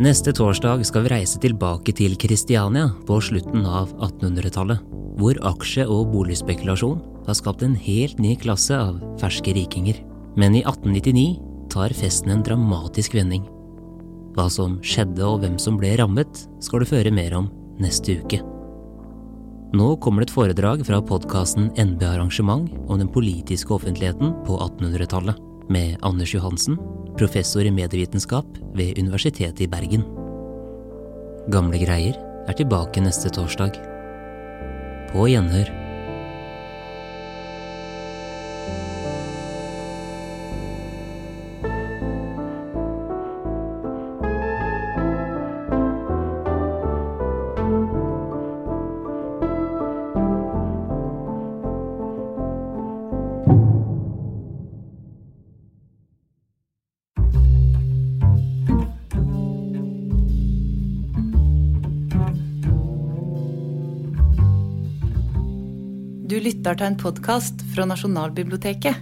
Neste torsdag skal vi reise tilbake til Kristiania på slutten av 1800-tallet, hvor aksje- og boligspekulasjon har skapt en helt ny klasse av ferske rikinger. Men i 1899 tar festen en dramatisk vending. Hva som skjedde og hvem som ble rammet, skal du føre mer om neste uke. Nå kommer det et foredrag fra podkasten NB Arrangement om den politiske offentligheten på 1800-tallet, med Anders Johansen, professor i medievitenskap ved Universitetet i Bergen. Gamle greier er tilbake neste torsdag. På gjenhør. Til en podkast fra Nasjonalbiblioteket.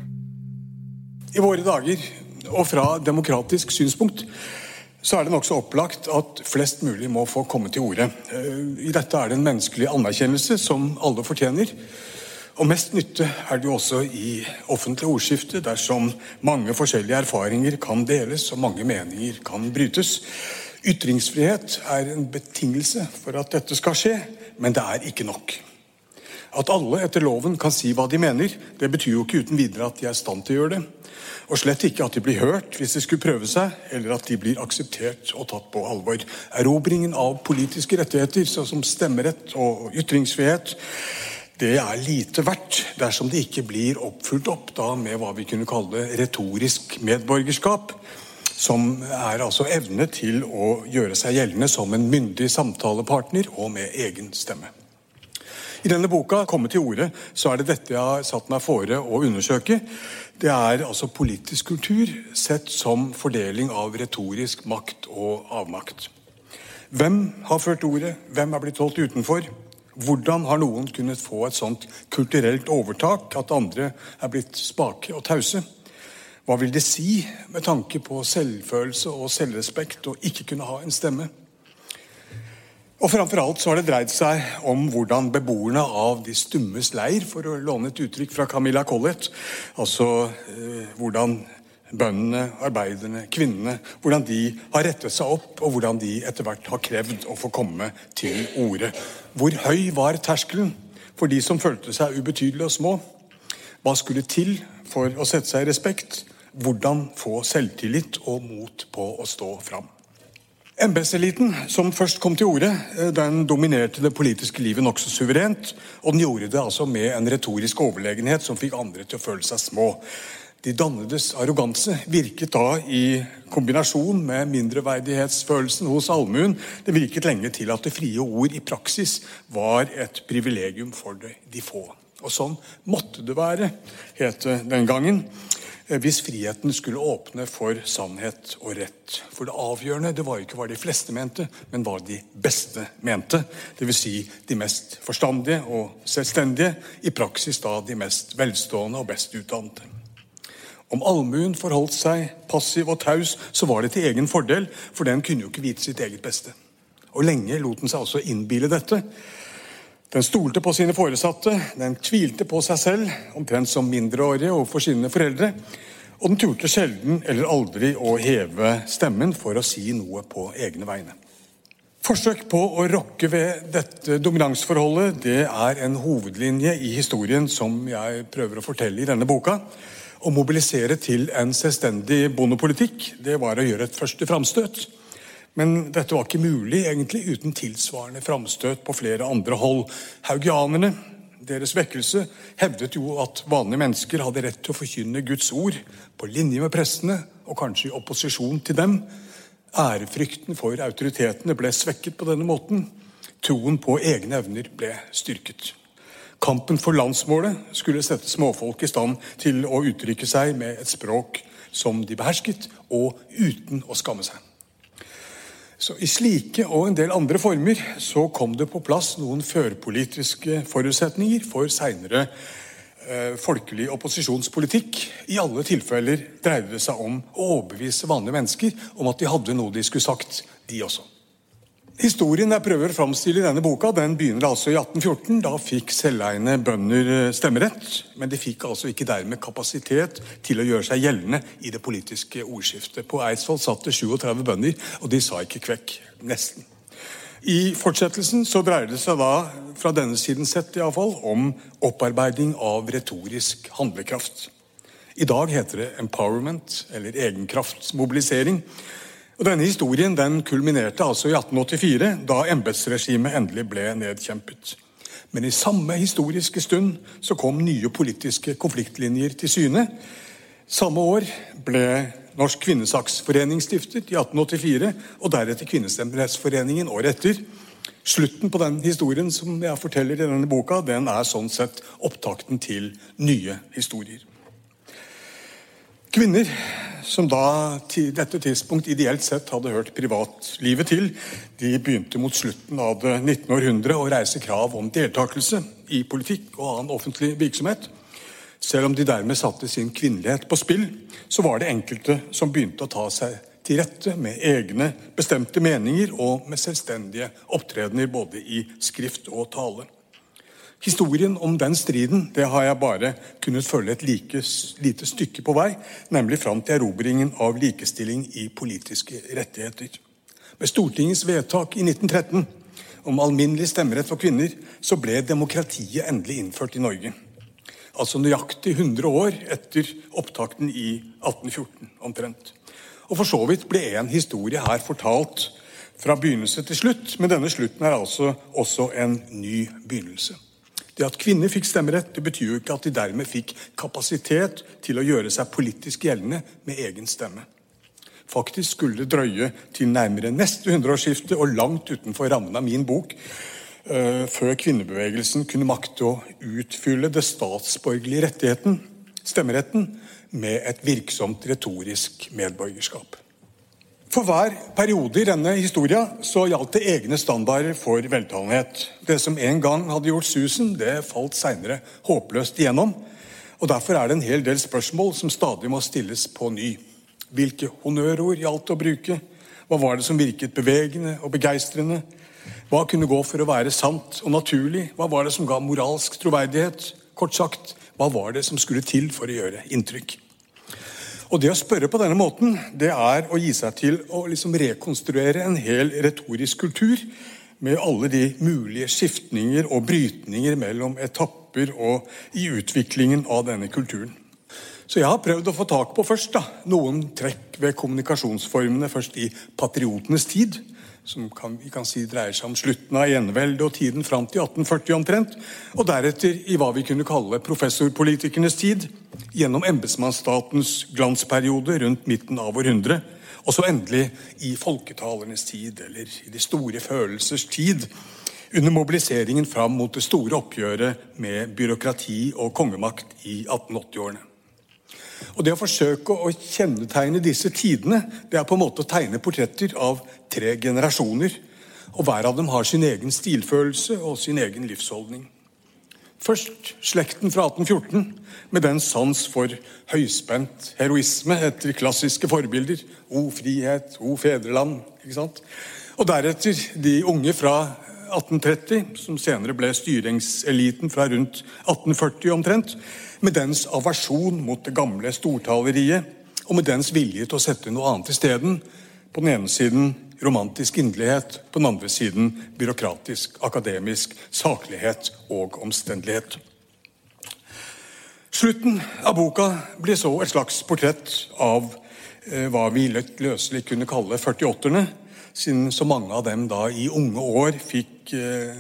I våre dager, og fra demokratisk synspunkt, så er det nokså opplagt at flest mulig må få komme til orde. Eh, I dette er det en menneskelig anerkjennelse som alle fortjener. Og mest nytte er det jo også i offentlig ordskifte, dersom mange forskjellige erfaringer kan deles og mange meninger kan brytes. Ytringsfrihet er en betingelse for at dette skal skje, men det er ikke nok. At alle etter loven kan si hva de mener, det betyr jo ikke uten videre at de er i stand til å gjøre det. Og slett ikke at de blir hørt hvis de skulle prøve seg, eller at de blir akseptert og tatt på alvor. Erobringen av politiske rettigheter, sånn som stemmerett og ytringsfrihet, det er lite verdt dersom det ikke blir oppfylt opp da med hva vi kunne kalle retorisk medborgerskap. Som er altså evne til å gjøre seg gjeldende som en myndig samtalepartner og med egen stemme. I denne boka, 'Komme til orde', så er det dette jeg har satt meg fore å undersøke. Det er altså politisk kultur sett som fordeling av retorisk makt og avmakt. Hvem har ført ordet? Hvem er blitt holdt utenfor? Hvordan har noen kunnet få et sånt kulturelt overtak at andre er blitt spake og tause? Hva vil det si med tanke på selvfølelse og selvrespekt å ikke kunne ha en stemme? Og Framfor alt så har det dreid seg om hvordan beboerne av de stummes leir, for å låne et uttrykk fra Camilla Collett, altså eh, hvordan bøndene, arbeiderne, kvinnene, hvordan de har rettet seg opp, og hvordan de etter hvert har krevd å få komme til orde. Hvor høy var terskelen for de som følte seg ubetydelige og små? Hva skulle til for å sette seg i respekt? Hvordan få selvtillit og mot på å stå fram? Embetseliten som først kom til orde, eh, den dominerte det politiske livet nokså suverent. Og den gjorde det altså med en retorisk overlegenhet som fikk andre til å føle seg små. De dannedes arroganse virket da i kombinasjon med mindreverdighetsfølelsen hos allmuen. Det virket lenge til at det frie ord i praksis var et privilegium for de få. Og sånn måtte det være, het det den gangen. Eh, hvis friheten skulle åpne for sannhet og rett. For det avgjørende det var jo ikke hva de fleste mente, men hva de beste mente. Dvs. Si de mest forstandige og selvstendige, i praksis da de mest velstående og best utdannede. Om allmuen forholdt seg passiv og taus, så var det til egen fordel, for den kunne jo ikke vite sitt eget beste. Og lenge lot den seg også innbile dette. Den stolte på sine foresatte, den tvilte på seg selv, omtrent som mindreårige overfor sine foreldre. Og den turte sjelden eller aldri å heve stemmen for å si noe på egne vegne. Forsøk på å rokke ved dette dominansforholdet det er en hovedlinje i historien som jeg prøver å fortelle i denne boka. Å mobilisere til en selvstendig bondepolitikk det var å gjøre et første framstøt. Men dette var ikke mulig egentlig uten tilsvarende framstøt på flere andre hold. Haugianerne, deres vekkelse, hevdet jo at vanlige mennesker hadde rett til å forkynne Guds ord på linje med prestene, og kanskje i opposisjon til dem. Ærefrykten for autoritetene ble svekket på denne måten. Troen på egne evner ble styrket. Kampen for landsmålet skulle sette småfolk i stand til å uttrykke seg med et språk som de behersket, og uten å skamme seg. Så I slike og en del andre former så kom det på plass noen førpolitiske forutsetninger for seinere eh, folkelig opposisjonspolitikk. I alle tilfeller dreide det seg om å overbevise vanlige mennesker om at de hadde noe de skulle sagt, de også. Historien jeg prøver å framstille i denne boka, den begynner altså i 1814. Da fikk selveiende bønder eh, stemmerett, men de fikk altså ikke dermed kapasitet til å gjøre seg gjeldende i det politiske ordskiftet. På Eidsvoll satt det 37 bønder, og de sa ikke kvekk. Nesten. I fortsettelsen så dreier det seg da, fra denne siden sett iallfall, om opparbeiding av retorisk handlekraft. I dag heter det empowerment, eller egenkraftsmobilisering. Og Denne historien den kulminerte altså i 1884, da embetsregimet endelig ble nedkjempet. Men i samme historiske stund så kom nye politiske konfliktlinjer til syne. Samme år ble Norsk Kvinnesaksforening stiftet, i 1884, og deretter Kvinnestemmerettsforeningen året etter. Slutten på den historien som jeg forteller i denne boka, den er sånn sett opptakten til nye historier. Kvinner som da til dette tidspunkt ideelt sett hadde hørt privatlivet til, de begynte mot slutten av det 19. århundre å reise krav om deltakelse i politikk og annen offentlig virksomhet. Selv om de dermed satte sin kvinnelighet på spill, så var det enkelte som begynte å ta seg til rette med egne bestemte meninger og med selvstendige opptredener både i skrift og tale. Historien om den striden det har jeg bare kunnet følge et like lite stykke på vei, nemlig fram til erobringen av likestilling i politiske rettigheter. Med Stortingets vedtak i 1913 om alminnelig stemmerett for kvinner, så ble demokratiet endelig innført i Norge. Altså nøyaktig 100 år etter opptakten i 1814 omtrent. Og for så vidt ble en historie her fortalt fra begynnelse til slutt, men denne slutten er altså også en ny begynnelse. Det at kvinner fikk stemmerett, det betyr jo ikke at de dermed fikk kapasitet til å gjøre seg politisk gjeldende med egen stemme. Faktisk skulle det drøye til nærmere neste hundreårsskifte og langt utenfor rammen av min bok uh, før kvinnebevegelsen kunne makte å utfylle det statsborgerlige rettigheten, stemmeretten, med et virksomt retorisk medborgerskap. For hver periode i denne historien så gjaldt det egne standarder for veltalenhet. Det som en gang hadde gjort susen, det falt seinere håpløst igjennom. Og Derfor er det en hel del spørsmål som stadig må stilles på ny. Hvilke honnørord gjaldt å bruke? Hva var det som virket bevegende og begeistrende? Hva kunne gå for å være sant og naturlig? Hva var det som ga moralsk troverdighet? Kort sagt, hva var det som skulle til for å gjøre inntrykk? Og Det å spørre på denne måten det er å gi seg til å liksom rekonstruere en hel retorisk kultur med alle de mulige skiftninger og brytninger mellom etapper og i utviklingen av denne kulturen. Så jeg har prøvd å få tak på først da, noen trekk ved kommunikasjonsformene først i patriotenes tid som kan, vi kan si dreier seg om slutten av eneveldet og tiden fram til 1840 omtrent, og deretter i hva vi kunne kalle professorpolitikernes tid, gjennom embetsmannsstatens glansperiode rundt midten av århundret, og så endelig i folketalernes tid, eller i de store følelsers tid, under mobiliseringen fram mot det store oppgjøret med byråkrati og kongemakt i 1880-årene. Og Det å forsøke å kjennetegne disse tidene, det er på en måte å tegne portretter av tre generasjoner. Og hver av dem har sin egen stilfølelse og sin egen livsholdning. Først slekten fra 1814, med den sans for høyspent heroisme etter klassiske forbilder. O frihet, o fedreland. ikke sant? Og deretter de unge fra 1830, som senere ble styringseliten fra rundt 1840 omtrent med dens aversjon mot det gamle stortaleriet og med dens vilje til å sette noe annet isteden. På den ene siden romantisk inderlighet, på den andre siden byråkratisk, akademisk saklighet og omstendelighet. Slutten av boka blir så et slags portrett av eh, hva vi løselig kunne kalle 48-erne, siden så mange av dem da i unge år fikk eh,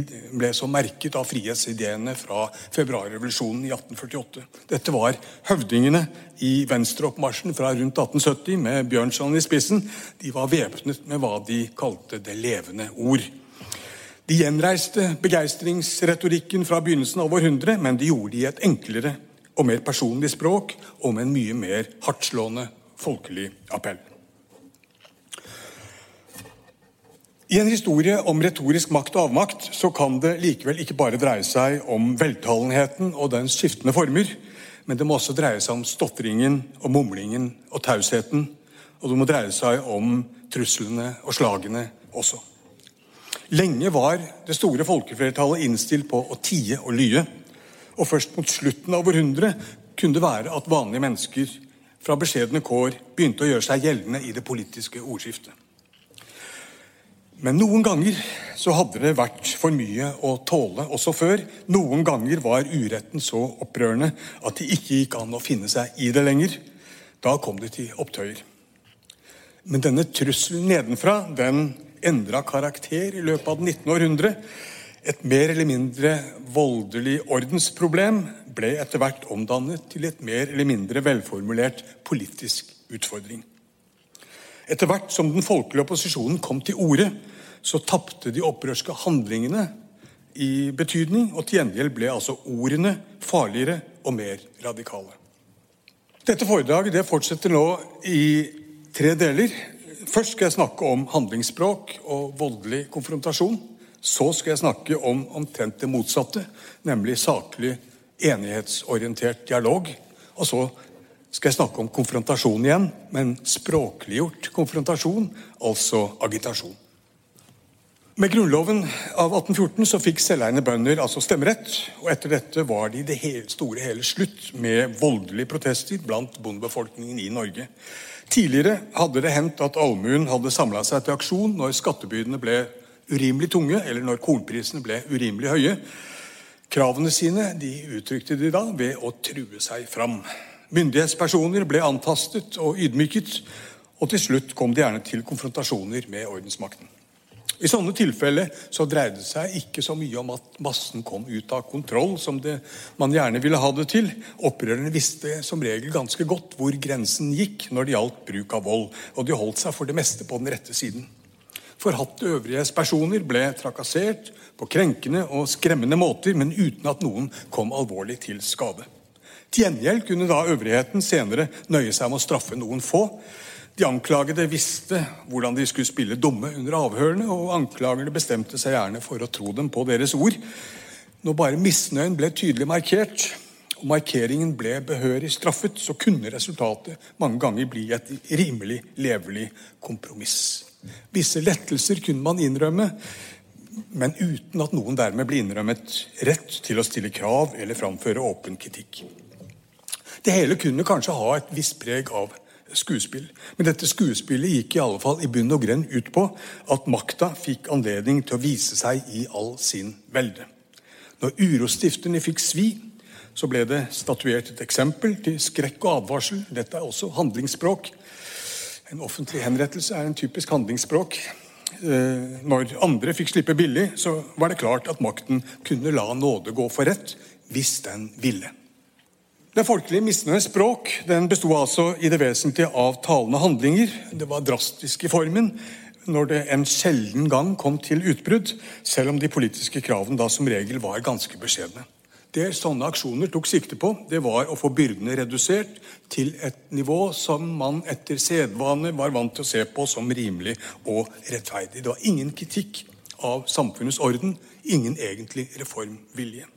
ble så merket av frihetsideene fra februarrevolusjonen i 1848. Dette var høvdingene i venstreoppmarsjen fra rundt 1870 med Bjørnson i spissen. De var væpnet med hva de kalte 'det levende ord'. De gjenreiste begeistringsretorikken fra begynnelsen av århundret, men de gjorde det i et enklere og mer personlig språk og med en mye mer hardtslående folkelig appell. I en historie om retorisk makt og avmakt så kan det likevel ikke bare dreie seg om veltalenheten og dens skiftende former, men det må også dreie seg om stotringen og mumlingen og tausheten. Og det må dreie seg om truslene og slagene også. Lenge var det store folkeflertallet innstilt på å tie og lye. Og først mot slutten av århundret kunne det være at vanlige mennesker fra beskjedne kår begynte å gjøre seg gjeldende i det politiske ordskiftet. Men noen ganger så hadde det vært for mye å tåle også før. Noen ganger var uretten så opprørende at det ikke gikk an å finne seg i det lenger. Da kom det til opptøyer. Men denne trusselen nedenfra den endra karakter i løpet av det 19. århundre. Et mer eller mindre voldelig ordensproblem ble etter hvert omdannet til et mer eller mindre velformulert politisk utfordring. Etter hvert som den folkelige opposisjonen kom til orde, så tapte de opprørske handlingene i betydning, og til gjengjeld ble altså ordene farligere og mer radikale. Dette foredraget det fortsetter nå i tre deler. Først skal jeg snakke om handlingsspråk og voldelig konfrontasjon. Så skal jeg snakke om omtrent det motsatte, nemlig saklig, enighetsorientert dialog. Og så skal jeg snakke om konfrontasjon igjen, men språkliggjort konfrontasjon, altså agitasjon. Med Grunnloven av 1814 så fikk selveiende bønder altså stemmerett. og Etter dette var det i det hele, store hele slutt med voldelige protester blant bondebefolkningen i Norge. Tidligere hadde det hendt at allmuen hadde samla seg til aksjon når skattebyrdene ble urimelig tunge, eller når kornprisene ble urimelig høye. Kravene sine de uttrykte de da ved å true seg fram. Myndighetspersoner ble antastet og ydmyket, og til slutt kom det gjerne til konfrontasjoner med ordensmakten. I sånne tilfeller så dreide det seg ikke så mye om at massen kom ut av kontroll, som det, man gjerne ville ha det til. Opprørerne visste som regel ganske godt hvor grensen gikk når det gjaldt bruk av vold, og de holdt seg for det meste på den rette siden. Forhatte øvrige personer ble trakassert på krenkende og skremmende måter, men uten at noen kom alvorlig til skade. Til gjengjeld kunne da øvrigheten senere nøye seg med å straffe noen få, de anklagede visste hvordan de skulle spille dumme under avhørene, og anklagerne bestemte seg gjerne for å tro dem på deres ord. Når bare misnøyen ble tydelig markert, og markeringen ble behørig straffet, så kunne resultatet mange ganger bli et rimelig levelig kompromiss. Visse lettelser kunne man innrømme, men uten at noen dermed ble innrømmet rett til å stille krav eller framføre åpen kritikk. Det hele kunne kanskje ha et visst preg av skuespill. Men dette skuespillet gikk i alle fall i bunn og grunn ut på at makta fikk anledning til å vise seg i all sin velde. Når urostifterne fikk svi, så ble det statuert et eksempel til skrekk og advarsel. Dette er også handlingsspråk. En offentlig henrettelse er en typisk handlingsspråk. Eh, når andre fikk slippe billig, så var det klart at makten kunne la nåde gå for rett hvis den ville. Den folkelige misnøyens språk den besto altså i det vesentlige av talende handlinger. Det var drastisk i formen når det en sjelden gang kom til utbrudd, selv om de politiske kravene da som regel var ganske beskjedne. Det sånne aksjoner tok sikte på, det var å få byrdene redusert til et nivå som man etter sedvane var vant til å se på som rimelig og rettferdig. Det var ingen kritikk av samfunnets orden, ingen egentlig reformvilje.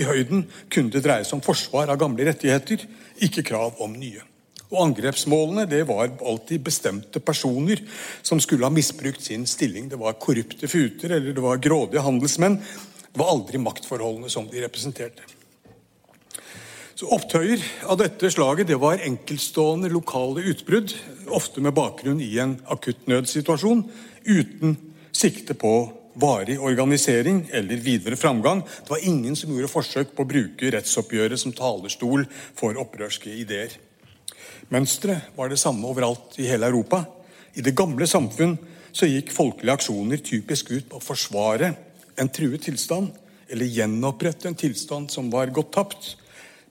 I høyden kunne det dreie seg om forsvar av gamle rettigheter, ikke krav om nye. Og Angrepsmålene det var alltid bestemte personer som skulle ha misbrukt sin stilling. Det var korrupte futer eller det var grådige handelsmenn. Det var aldri maktforholdene som de representerte. Så Opptøyer av dette slaget det var enkeltstående lokale utbrudd, ofte med bakgrunn i en akutt nødsituasjon, uten sikte på varig organisering eller videre framgang. Det var ingen som gjorde forsøk på å bruke rettsoppgjøret som talerstol for opprørske ideer. Mønsteret var det samme overalt i hele Europa. I det gamle samfunn så gikk folkelige aksjoner typisk ut på å forsvare en truet tilstand, eller gjenopprette en tilstand som var gått tapt.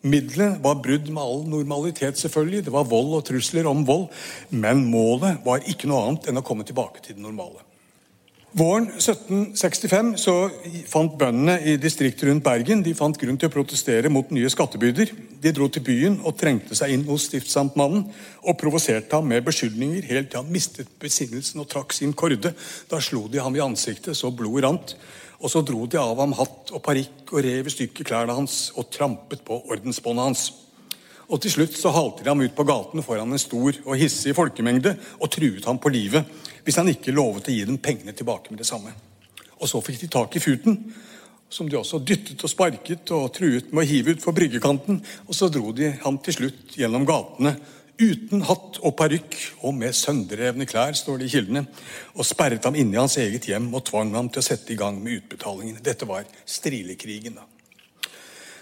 Middelet var brudd med all normalitet, selvfølgelig. Det var vold og trusler om vold. Men målet var ikke noe annet enn å komme tilbake til det normale. Våren 1765 så fant bøndene i distriktet rundt Bergen de fant grunn til å protestere mot nye skattebyrder. De dro til byen og trengte seg inn hos stiftsamtmannen og provoserte ham med beskyldninger helt til han mistet besinnelsen og trakk sin korde. Da slo de ham i ansiktet så blodet rant. Og så dro de av ham hatt og parykk og rev i stykker klærne hans og trampet på ordensbåndet hans. Og Til slutt så halte de ham ut på gaten foran en stor og hissig folkemengde og truet ham på livet hvis han ikke lovet å gi dem pengene tilbake med det samme. Og Så fikk de tak i Futen, som de også dyttet og sparket og truet med å hive ut for bryggekanten. Og så dro de ham til slutt gjennom gatene uten hatt og parykk og med sønderrevne klær, står det i kildene, og sperret ham inne i hans eget hjem og tvang ham til å sette i gang med utbetalingene. Dette var strilekrigen. da.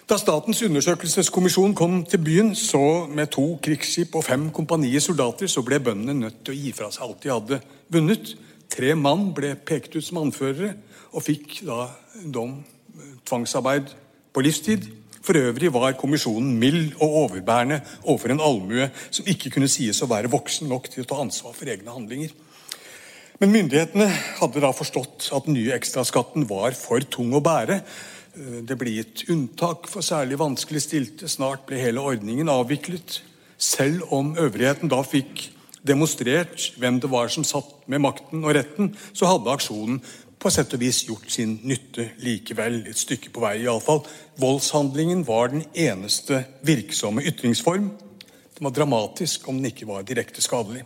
Da Statens undersøkelseskommisjon kom til byen, så med to krigsskip og fem kompanier soldater, så ble bøndene nødt til å gi fra seg alt de hadde vunnet. Tre mann ble pekt ut som anførere og fikk da dom tvangsarbeid på livstid. For øvrig var kommisjonen mild og overbærende overfor en allmue som ikke kunne sies å være voksen nok til å ta ansvar for egne handlinger. Men myndighetene hadde da forstått at den nye ekstraskatten var for tung å bære, Eh, det ble gitt unntak for særlig vanskelig stilte. Snart ble hele ordningen avviklet. Selv om øvrigheten da fikk demonstrert hvem det var som satt med makten og retten, så hadde aksjonen på sett og vis gjort sin nytte likevel. Et stykke på vei, iallfall. Voldshandlingen var den eneste virksomme ytringsform. Den var dramatisk om den ikke var direkte skadelig.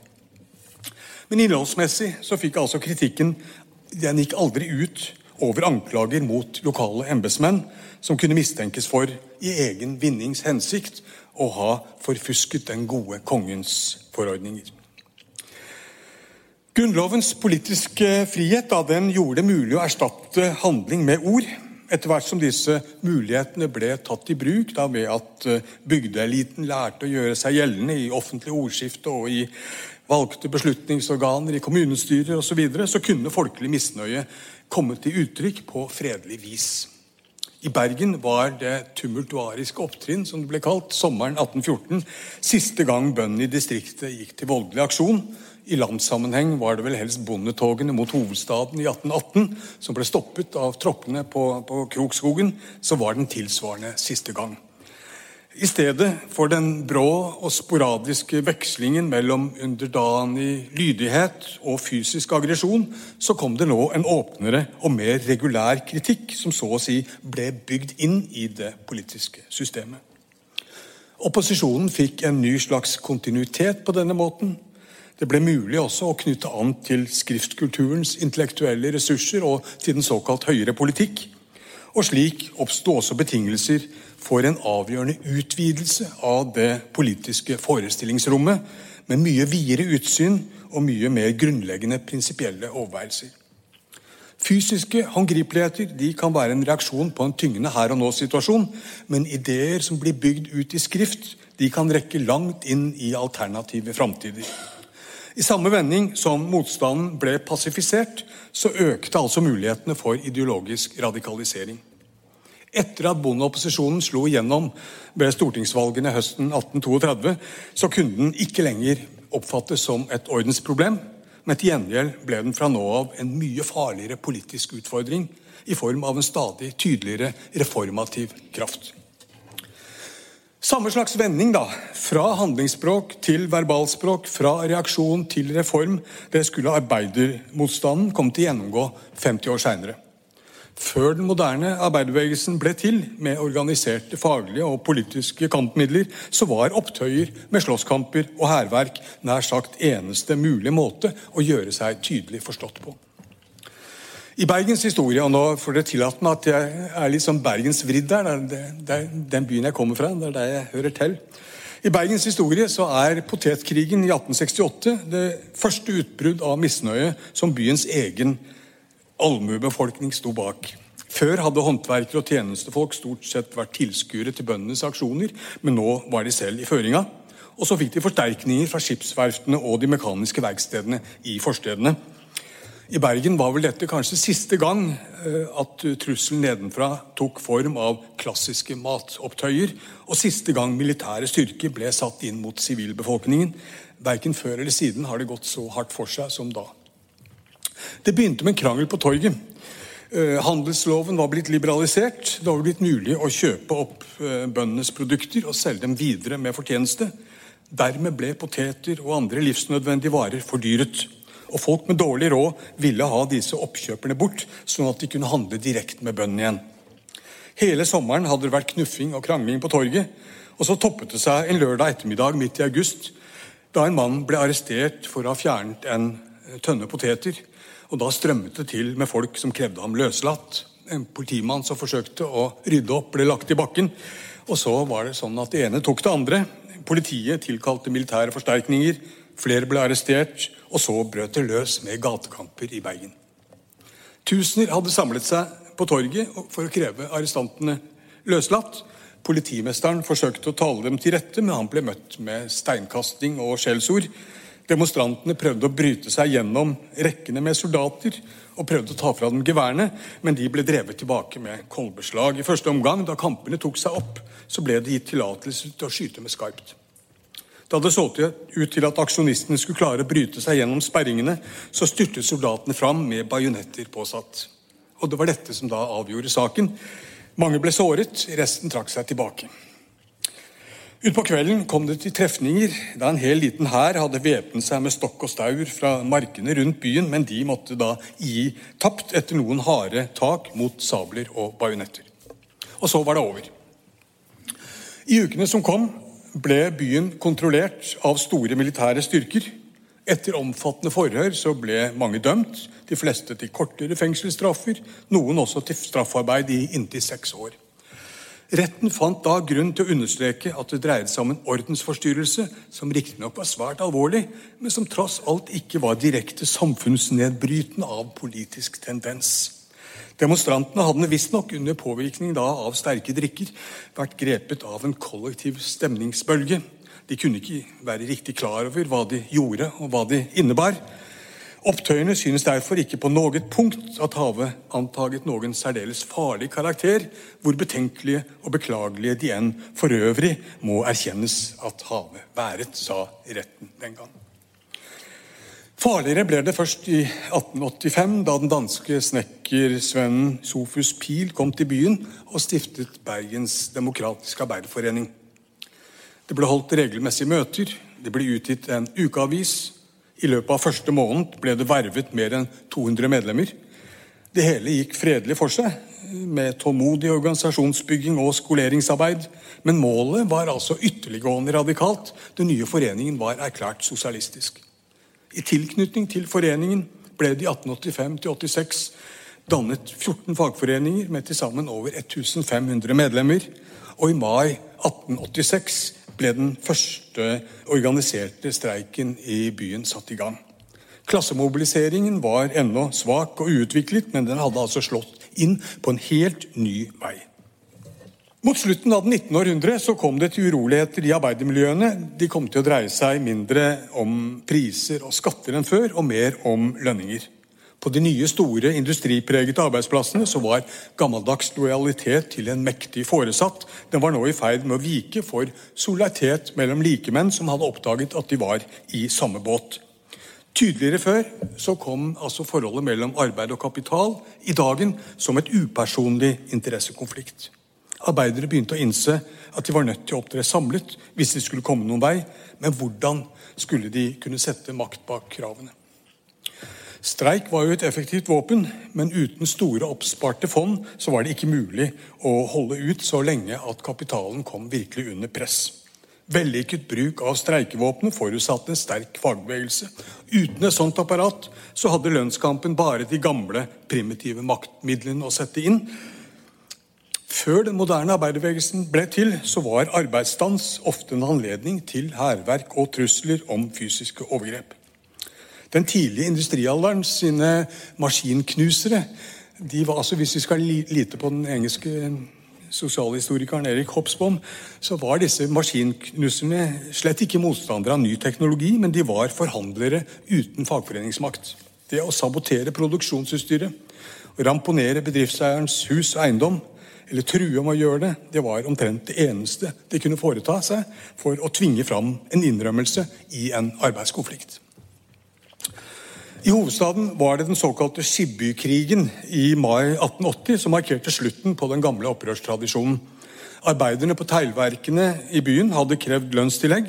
Men innholdsmessig så fikk altså kritikken Den gikk aldri ut over anklager mot lokale embetsmenn som kunne mistenkes for, i egen vinnings hensikt, å ha forfusket den gode kongens forordninger. Grunnlovens politiske frihet da, den gjorde det mulig å erstatte handling med ord. Etter hvert som disse mulighetene ble tatt i bruk da, ved at eh, bygdeeliten lærte å gjøre seg gjeldende i offentlig ordskifte og i valgte beslutningsorganer, i kommunestyrer osv., så, videre, så kunne folkelig misnøye kommet til uttrykk på fredelig vis. I Bergen var det tumultuariske opptrinn som det ble kalt, sommeren 1814 siste gang bøndene i distriktet gikk til voldelig aksjon. I landssammenheng var det vel helst bondetogene mot hovedstaden i 1818 som ble stoppet av troppene på, på Krokskogen. Så var den tilsvarende siste gang. I stedet for den brå og sporadiske vekslingen mellom underdanig lydighet og fysisk aggresjon, så kom det nå en åpnere og mer regulær kritikk, som så å si ble bygd inn i det politiske systemet. Opposisjonen fikk en ny slags kontinuitet på denne måten. Det ble mulig også å knytte an til skriftkulturens intellektuelle ressurser og til den såkalt høyere politikk. Og slik oppsto også betingelser for en avgjørende utvidelse av det politiske forestillingsrommet, med mye videre utsyn og mye mer grunnleggende prinsipielle overveielser. Fysiske håndgripeligheter kan være en reaksjon på en tyngende her og nå-situasjon, men ideer som blir bygd ut i skrift, de kan rekke langt inn i alternative framtider. I samme vending som motstanden ble pasifisert, så økte altså mulighetene for ideologisk radikalisering. Etter at bondeopposisjonen slo igjennom ved stortingsvalgene høsten 1832, så kunne den ikke lenger oppfattes som et ordensproblem, men til gjengjeld ble den fra nå av en mye farligere politisk utfordring i form av en stadig tydeligere reformativ kraft. Samme slags vending, da. Fra handlingsspråk til verbalspråk, fra reaksjon til reform. Det skulle arbeidermotstanden komme til å gjennomgå 50 år seinere. Før den moderne arbeiderbevegelsen ble til, med organiserte faglige og politiske kampmidler, så var opptøyer med slåsskamper og hærverk nær sagt eneste mulige måte å gjøre seg tydelig forstått på. I Bergens historie, og nå får dere tillate meg at jeg er litt sånn bergensvridd der, det er den byen jeg kommer fra, det er der jeg hører til. I Bergens historie så er potetkrigen i 1868 det første utbrudd av misnøye som byens egen allmuebefolkning sto bak. Før hadde håndverkere og tjenestefolk stort sett vært tilskuere til bøndenes aksjoner, men nå var de selv i føringa. Og så fikk de forsterkninger fra skipsverftene og de mekaniske verkstedene i forstedene. I Bergen var vel dette kanskje siste gang eh, at trusselen nedenfra tok form av klassiske matopptøyer, og siste gang militære styrker ble satt inn mot sivilbefolkningen. Verken før eller siden har det gått så hardt for seg som da. Det begynte med en krangel på torget. Eh, handelsloven var blitt liberalisert. Det var blitt mulig å kjøpe opp eh, bøndenes produkter og selge dem videre med fortjeneste. Dermed ble poteter og andre livsnødvendige varer fordyret. Og folk med dårlig råd ville ha disse oppkjøperne bort, sånn at de kunne handle direkte med bøndene igjen. Hele sommeren hadde det vært knuffing og krangling på torget. Og så toppet det seg en lørdag ettermiddag midt i august, da en mann ble arrestert for å ha fjernet en tønne poteter. Og da strømmet det til med folk som krevde ham løslatt. En politimann som forsøkte å rydde opp, ble lagt i bakken. Og så var det sånn at det ene tok det andre. Politiet tilkalte militære forsterkninger. Flere ble arrestert, og så brøt det løs med gatekamper i Bergen. Tusener hadde samlet seg på torget for å kreve arrestantene løslatt. Politimesteren forsøkte å tale dem til rette, men han ble møtt med steinkasting og skjellsord. Demonstrantene prøvde å bryte seg gjennom rekkene med soldater og prøvde å ta fra dem geværene, men de ble drevet tilbake med kolbeslag. I første omgang, da kampene tok seg opp, så ble det gitt tillatelse til å skyte med skarpt. Da det så ut til at aksjonistene skulle klare å bryte seg gjennom sperringene, så styrtet soldatene fram med bajonetter påsatt. Og Det var dette som da avgjorde saken. Mange ble såret, resten trakk seg tilbake. Utpå kvelden kom det til trefninger da en hel liten hær hadde væpnet seg med stokk og staur fra markene rundt byen, men de måtte da gi tapt etter noen harde tak mot sabler og bajonetter. Og så var det over. I ukene som kom, ble byen kontrollert av store militære styrker. Etter omfattende forhør så ble mange dømt, de fleste til kortere fengselsstraffer, noen også til straffarbeid i inntil seks år. Retten fant da grunn til å understreke at det dreide seg om en ordensforstyrrelse som riktignok var svært alvorlig, men som tross alt ikke var direkte samfunnsnedbrytende av politisk tendens. Demonstrantene hadde visstnok under påvirkning av sterke drikker vært grepet av en kollektiv stemningsbølge. De kunne ikke være riktig klar over hva de gjorde, og hva de innebar. Opptøyene synes derfor ikke på noe punkt at havet antaget noen særdeles farlig karakter, hvor betenkelige og beklagelige de enn for øvrig må erkjennes at havet været, sa retten den gang. Farligere ble det først i 1885, da den danske snekkersvennen Sofus Pil kom til byen og stiftet Bergens Demokratiske Arbeiderforening. Det ble holdt regelmessige møter, det ble utgitt en ukeavis. I løpet av første måned ble det vervet mer enn 200 medlemmer. Det hele gikk fredelig for seg, med tålmodig organisasjonsbygging og skoleringsarbeid. Men målet var altså ytterliggående radikalt. Den nye foreningen var erklært sosialistisk. I tilknytning til foreningen ble det i 1885-86 dannet 14 fagforeninger med til sammen over 1500 medlemmer. Og i mai 1886 ble den første organiserte streiken i byen satt i gang. Klassemobiliseringen var ennå svak og uutviklet, men den hadde altså slått inn på en helt ny vei. Mot slutten av det 19. århundre så kom det til uroligheter i arbeidermiljøene. De kom til å dreie seg mindre om priser og skatter enn før, og mer om lønninger. På de nye, store industripregete arbeidsplassene så var gammeldags lojalitet til en mektig foresatt. Den var nå i ferd med å vike for solidaritet mellom likemenn som hadde oppdaget at de var i samme båt. Tydeligere før så kom altså forholdet mellom arbeid og kapital i dagen som et upersonlig interessekonflikt. Arbeidere begynte å innse at de var nødt til å opptre samlet hvis de skulle komme noen vei. Men hvordan skulle de kunne sette makt bak kravene? Streik var jo et effektivt våpen, men uten store oppsparte fond så var det ikke mulig å holde ut så lenge at kapitalen kom virkelig under press. Vellykket bruk av streikevåpenet forutsatte en sterk fagbevegelse. Uten et sånt apparat så hadde lønnskampen bare de gamle, primitive maktmidlene å sette inn, før den moderne arbeiderbevegelsen ble til, så var arbeidsstans ofte en anledning til hærverk og trusler om fysiske overgrep. Den tidlige industrialderen sine maskinknusere de var altså, Hvis vi skal lite på den engelske sosialhistorikeren Erik Hopsbom, så var disse maskinknuserne slett ikke motstandere av ny teknologi, men de var forhandlere uten fagforeningsmakt. Det å sabotere produksjonsutstyret, ramponere bedriftseierens hus og eiendom, eller true om å gjøre det, det var omtrent det eneste de kunne foreta seg for å tvinge fram en innrømmelse i en arbeidskonflikt. I hovedstaden var det den såkalte Skibbykrigen i mai 1880 som markerte slutten på den gamle opprørstradisjonen. Arbeiderne på teglverkene i byen hadde krevd lønnstillegg.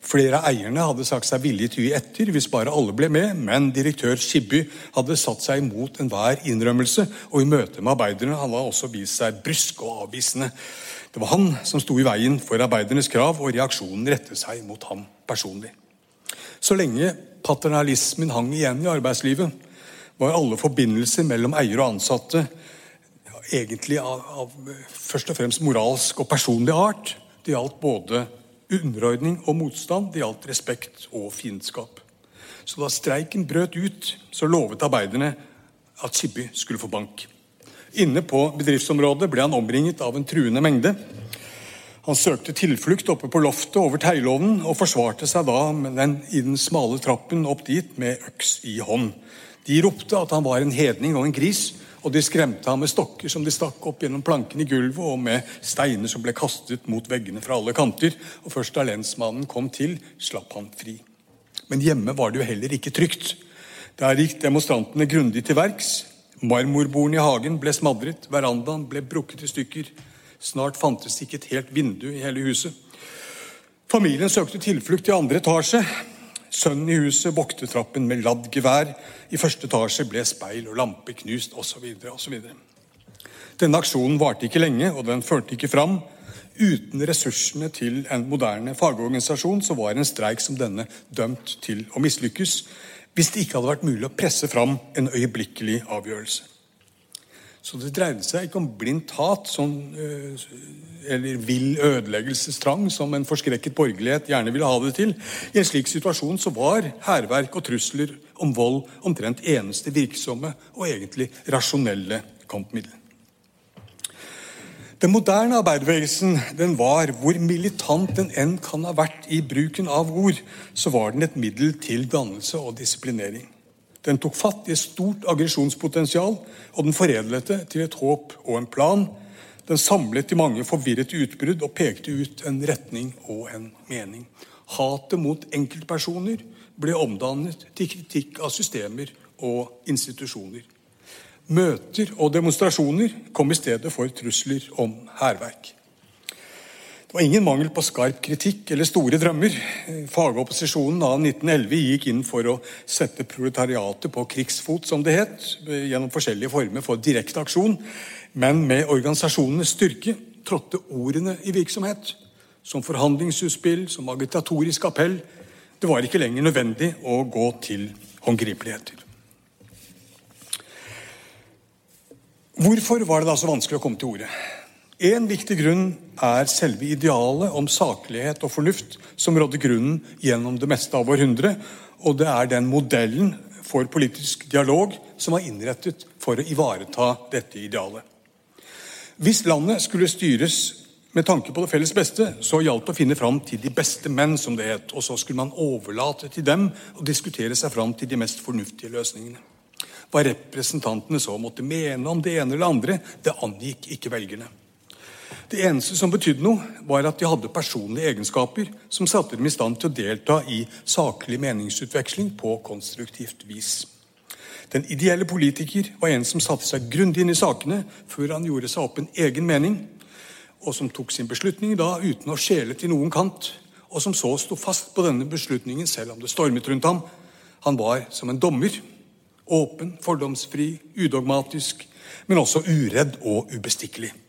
Flere av eierne hadde sagt seg villige til å gi etter hvis bare alle ble med, men direktør Skibby hadde satt seg imot enhver innrømmelse, og i møte med arbeiderne hadde han også vist seg brysk og avvisende. Det var han som sto i veien for arbeidernes krav, og reaksjonen rettet seg mot ham personlig. Så lenge paternalismen hang igjen i arbeidslivet, var alle forbindelser mellom eier og ansatte egentlig av, av, først og fremst moralsk og personlig art. Det gjaldt både underordning og motstand. Det gjaldt respekt og fiendskap. Så da streiken brøt ut, så lovet arbeiderne at Skibby skulle få bank. Inne på bedriftsområdet ble han omringet av en truende mengde. Han søkte tilflukt oppe på loftet over teglovnen og forsvarte seg da den, i den smale trappen opp dit med øks i hånd. De ropte at han var en hedning og en gris, og de skremte ham med stokker som de stakk opp gjennom plankene i gulvet, og med steiner som ble kastet mot veggene fra alle kanter. Og Først da lensmannen kom til, slapp han fri. Men hjemme var det jo heller ikke trygt. Der gikk demonstrantene grundig til verks. Marmorbordene i hagen ble smadret, verandaen ble brukket i stykker. Snart fantes ikke et helt vindu i hele huset. Familien søkte tilflukt i andre etasje. Sønnen i huset voktet trappen med ladd gevær. I første etasje ble speil og lampe knust, osv. osv. Denne aksjonen varte ikke lenge, og den førte ikke fram. Uten ressursene til en moderne fagorganisasjon så var en streik som denne dømt til å mislykkes hvis det ikke hadde vært mulig å presse fram en øyeblikkelig avgjørelse. Så det dreide seg ikke om blindt hat sånn, eller vill ødeleggelsestrang, som en forskrekket borgerlighet gjerne ville ha det til. I en slik situasjon så var hærverk og trusler om vold omtrent eneste virksomme og egentlig rasjonelle kampmiddel. Den moderne arbeiderbevegelsen den var, hvor militant den enn kan ha vært i bruken av ord, så var den et middel til dannelse og disiplinering. Den tok fatt i et stort aggresjonspotensial, og den foredlet det til et håp og en plan. Den samlet de mange forvirrete utbrudd og pekte ut en retning og en mening. Hatet mot enkeltpersoner ble omdannet til kritikk av systemer og institusjoner. Møter og demonstrasjoner kom i stedet for trusler om hærverk. Var ingen mangel på skarp kritikk eller store drømmer. Fagopposisjonen av 1911 gikk inn for å sette proletariatet på krigsfot, som det het, gjennom forskjellige former for direkte aksjon. Men med organisasjonenes styrke trådte ordene i virksomhet. Som forhandlingsutspill, som agitatorisk appell. Det var ikke lenger nødvendig å gå til håndgripeligheter. Hvorfor var det da så vanskelig å komme til orde? En viktig grunn er selve idealet om saklighet og fornuft som rådde grunnen gjennom det meste av århundret. Og det er den modellen for politisk dialog som var innrettet for å ivareta dette idealet. Hvis landet skulle styres med tanke på det felles beste, så gjaldt det å finne fram til de beste menn, som det het. Og så skulle man overlate til dem å diskutere seg fram til de mest fornuftige løsningene. Hva representantene så måtte mene om det ene eller andre, det angikk ikke velgerne. Det eneste som betydde noe, var at de hadde personlige egenskaper som satte dem i stand til å delta i saklig meningsutveksling på konstruktivt vis. Den ideelle politiker var en som satte seg grundig inn i sakene før han gjorde seg opp en egen mening, og som tok sin beslutning da uten å skjele til noen kant, og som så sto fast på denne beslutningen selv om det stormet rundt ham. Han var som en dommer. Åpen, fordomsfri, udogmatisk, men også uredd og ubestikkelig.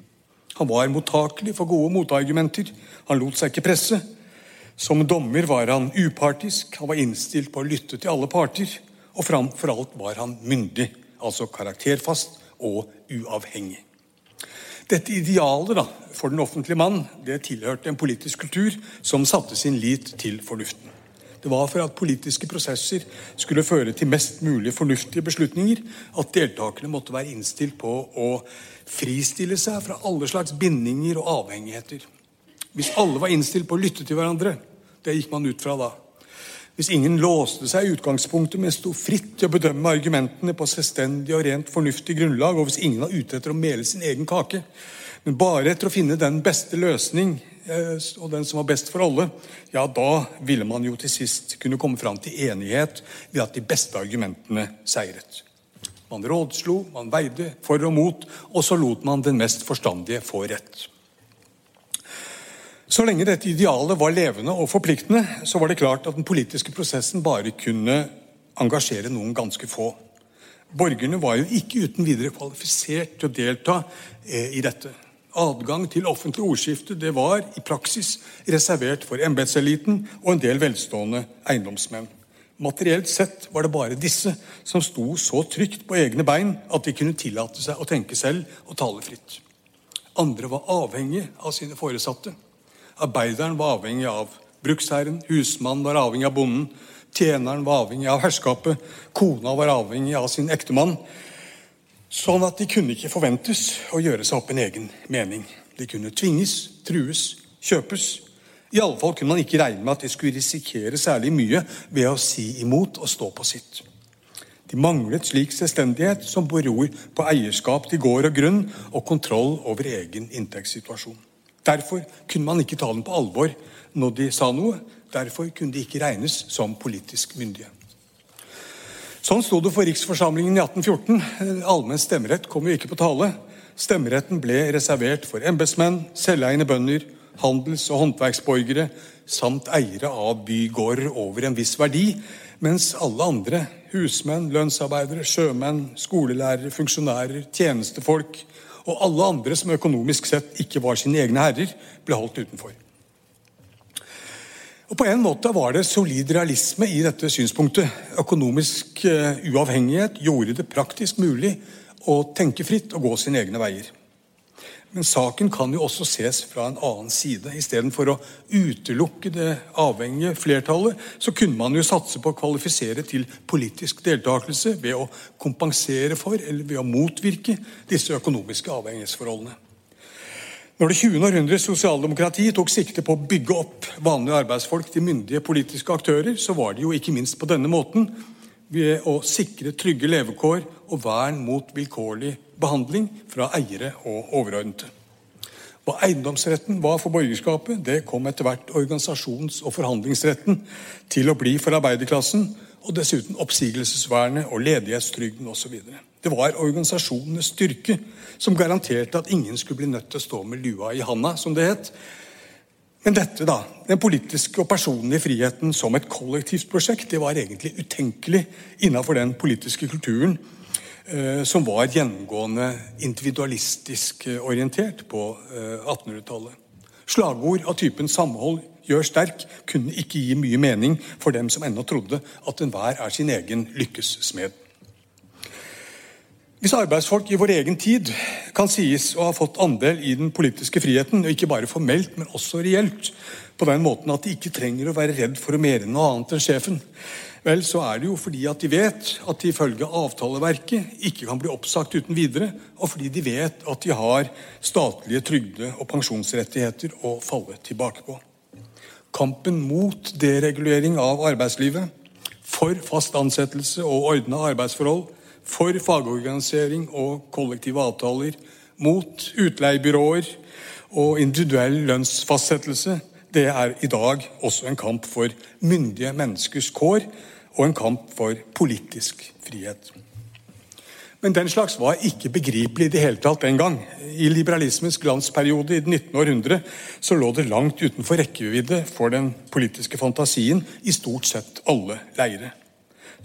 Han var mottakelig for gode motargumenter. Han lot seg ikke presse. Som dommer var han upartisk, han var innstilt på å lytte til alle parter. Og framfor alt var han myndig, altså karakterfast og uavhengig. Dette idealet da, for den offentlige mann det tilhørte en politisk kultur som satte sin lit til fornuften. Det var for at politiske prosesser skulle føre til mest mulig fornuftige beslutninger, at deltakerne måtte være innstilt på å fristille seg fra alle slags bindinger og avhengigheter. Hvis alle var innstilt på å lytte til hverandre, det gikk man ut fra da. Hvis ingen låste seg i utgangspunktet, men sto fritt til å bedømme argumentene på selvstendig og rent fornuftig grunnlag, og hvis ingen var ute etter å mele sin egen kake, men bare etter å finne den beste løsning og den som var best for alle, ja, da ville man jo til sist kunne komme fram til enighet ved at de beste argumentene seiret. Man rådslo, man veide for og mot, og så lot man den mest forstandige få rett. Så lenge dette idealet var levende og forpliktende, så var det klart at den politiske prosessen bare kunne engasjere noen ganske få. Borgerne var jo ikke uten videre kvalifisert til å delta eh, i dette. Adgang til offentlig ordskifte det var i praksis reservert for embetseliten og en del velstående eiendomsmenn. Materielt sett var det bare disse som sto så trygt på egne bein at de kunne tillate seg å tenke selv og tale fritt. Andre var avhengige av sine foresatte. Arbeideren var avhengig av bruksherren, husmannen var avhengig av bonden, tjeneren var avhengig av herskapet, kona var avhengig av sin ektemann. Sånn at de kunne ikke forventes å gjøre seg opp en egen mening. De kunne tvinges, trues, kjøpes. I alle fall kunne man ikke regne med at de skulle risikere særlig mye ved å si imot og stå på sitt. De manglet slik selvstendighet som beror på eierskap til gård og grunn og kontroll over egen inntektssituasjon. Derfor kunne man ikke ta dem på alvor når de sa noe. Derfor kunne de ikke regnes som politisk myndige. Sånn sto det for riksforsamlingen i 1814. Allmenn stemmerett kom jo ikke på tale. Stemmeretten ble reservert for embetsmenn, selveiende bønder, handels- og håndverksborgere samt eiere av bygårder over en viss verdi, mens alle andre, husmenn, lønnsarbeidere, sjømenn, skolelærere, funksjonærer, tjenestefolk, og alle andre som økonomisk sett ikke var sine egne herrer, ble holdt utenfor. Og På en måte var det solid realisme i dette synspunktet. Økonomisk uh, uavhengighet gjorde det praktisk mulig å tenke fritt og gå sine egne veier. Men saken kan jo også ses fra en annen side. Istedenfor å utelukke det avhengige flertallet, så kunne man jo satse på å kvalifisere til politisk deltakelse ved å kompensere for eller ved å motvirke disse økonomiske avhengighetsforholdene. Når det 20. århundres sosialdemokrati tok sikte på å bygge opp vanlige arbeidsfolk til myndige politiske aktører, så var det jo ikke minst på denne måten ved å sikre trygge levekår og vern mot vilkårlig behandling fra eiere og overordnede. Hva eiendomsretten var for borgerskapet, det kom etter hvert organisasjons- og forhandlingsretten til å bli for arbeiderklassen, og dessuten oppsigelsesvernet og ledighetstrygden osv. Det var organisasjonenes styrke som garanterte at ingen skulle bli nødt til å stå med lua i handa, som det het. Men dette, da, den politiske og personlige friheten som et kollektivt prosjekt, det var egentlig utenkelig innenfor den politiske kulturen Eh, som var gjennomgående individualistisk orientert på 1800-tallet. Eh, Slagord av typen 'samhold gjør sterk' kunne ikke gi mye mening for dem som ennå trodde at enhver er sin egen lykkessmed. Hvis arbeidsfolk i vår egen tid kan sies å ha fått andel i den politiske friheten, og ikke bare formelt, men også reelt, på den måten at de ikke trenger å være redd for å mere noe annet enn sjefen, Vel, så er det jo fordi at de vet at de ifølge avtaleverket ikke kan bli oppsagt uten videre, og fordi de vet at de har statlige trygde- og pensjonsrettigheter å falle tilbake på. Kampen mot deregulering av arbeidslivet, for fast ansettelse og ordna arbeidsforhold, for fagorganisering og kollektive avtaler, mot utleiebyråer og individuell lønnsfastsettelse, det er i dag også en kamp for myndige menneskers kår og en kamp for politisk frihet. Men den slags var ikke begripelig i det hele tatt den gang. I liberalismens glansperiode i det 19. århundre så lå det langt utenfor rekkevidde for den politiske fantasien i stort sett alle leire.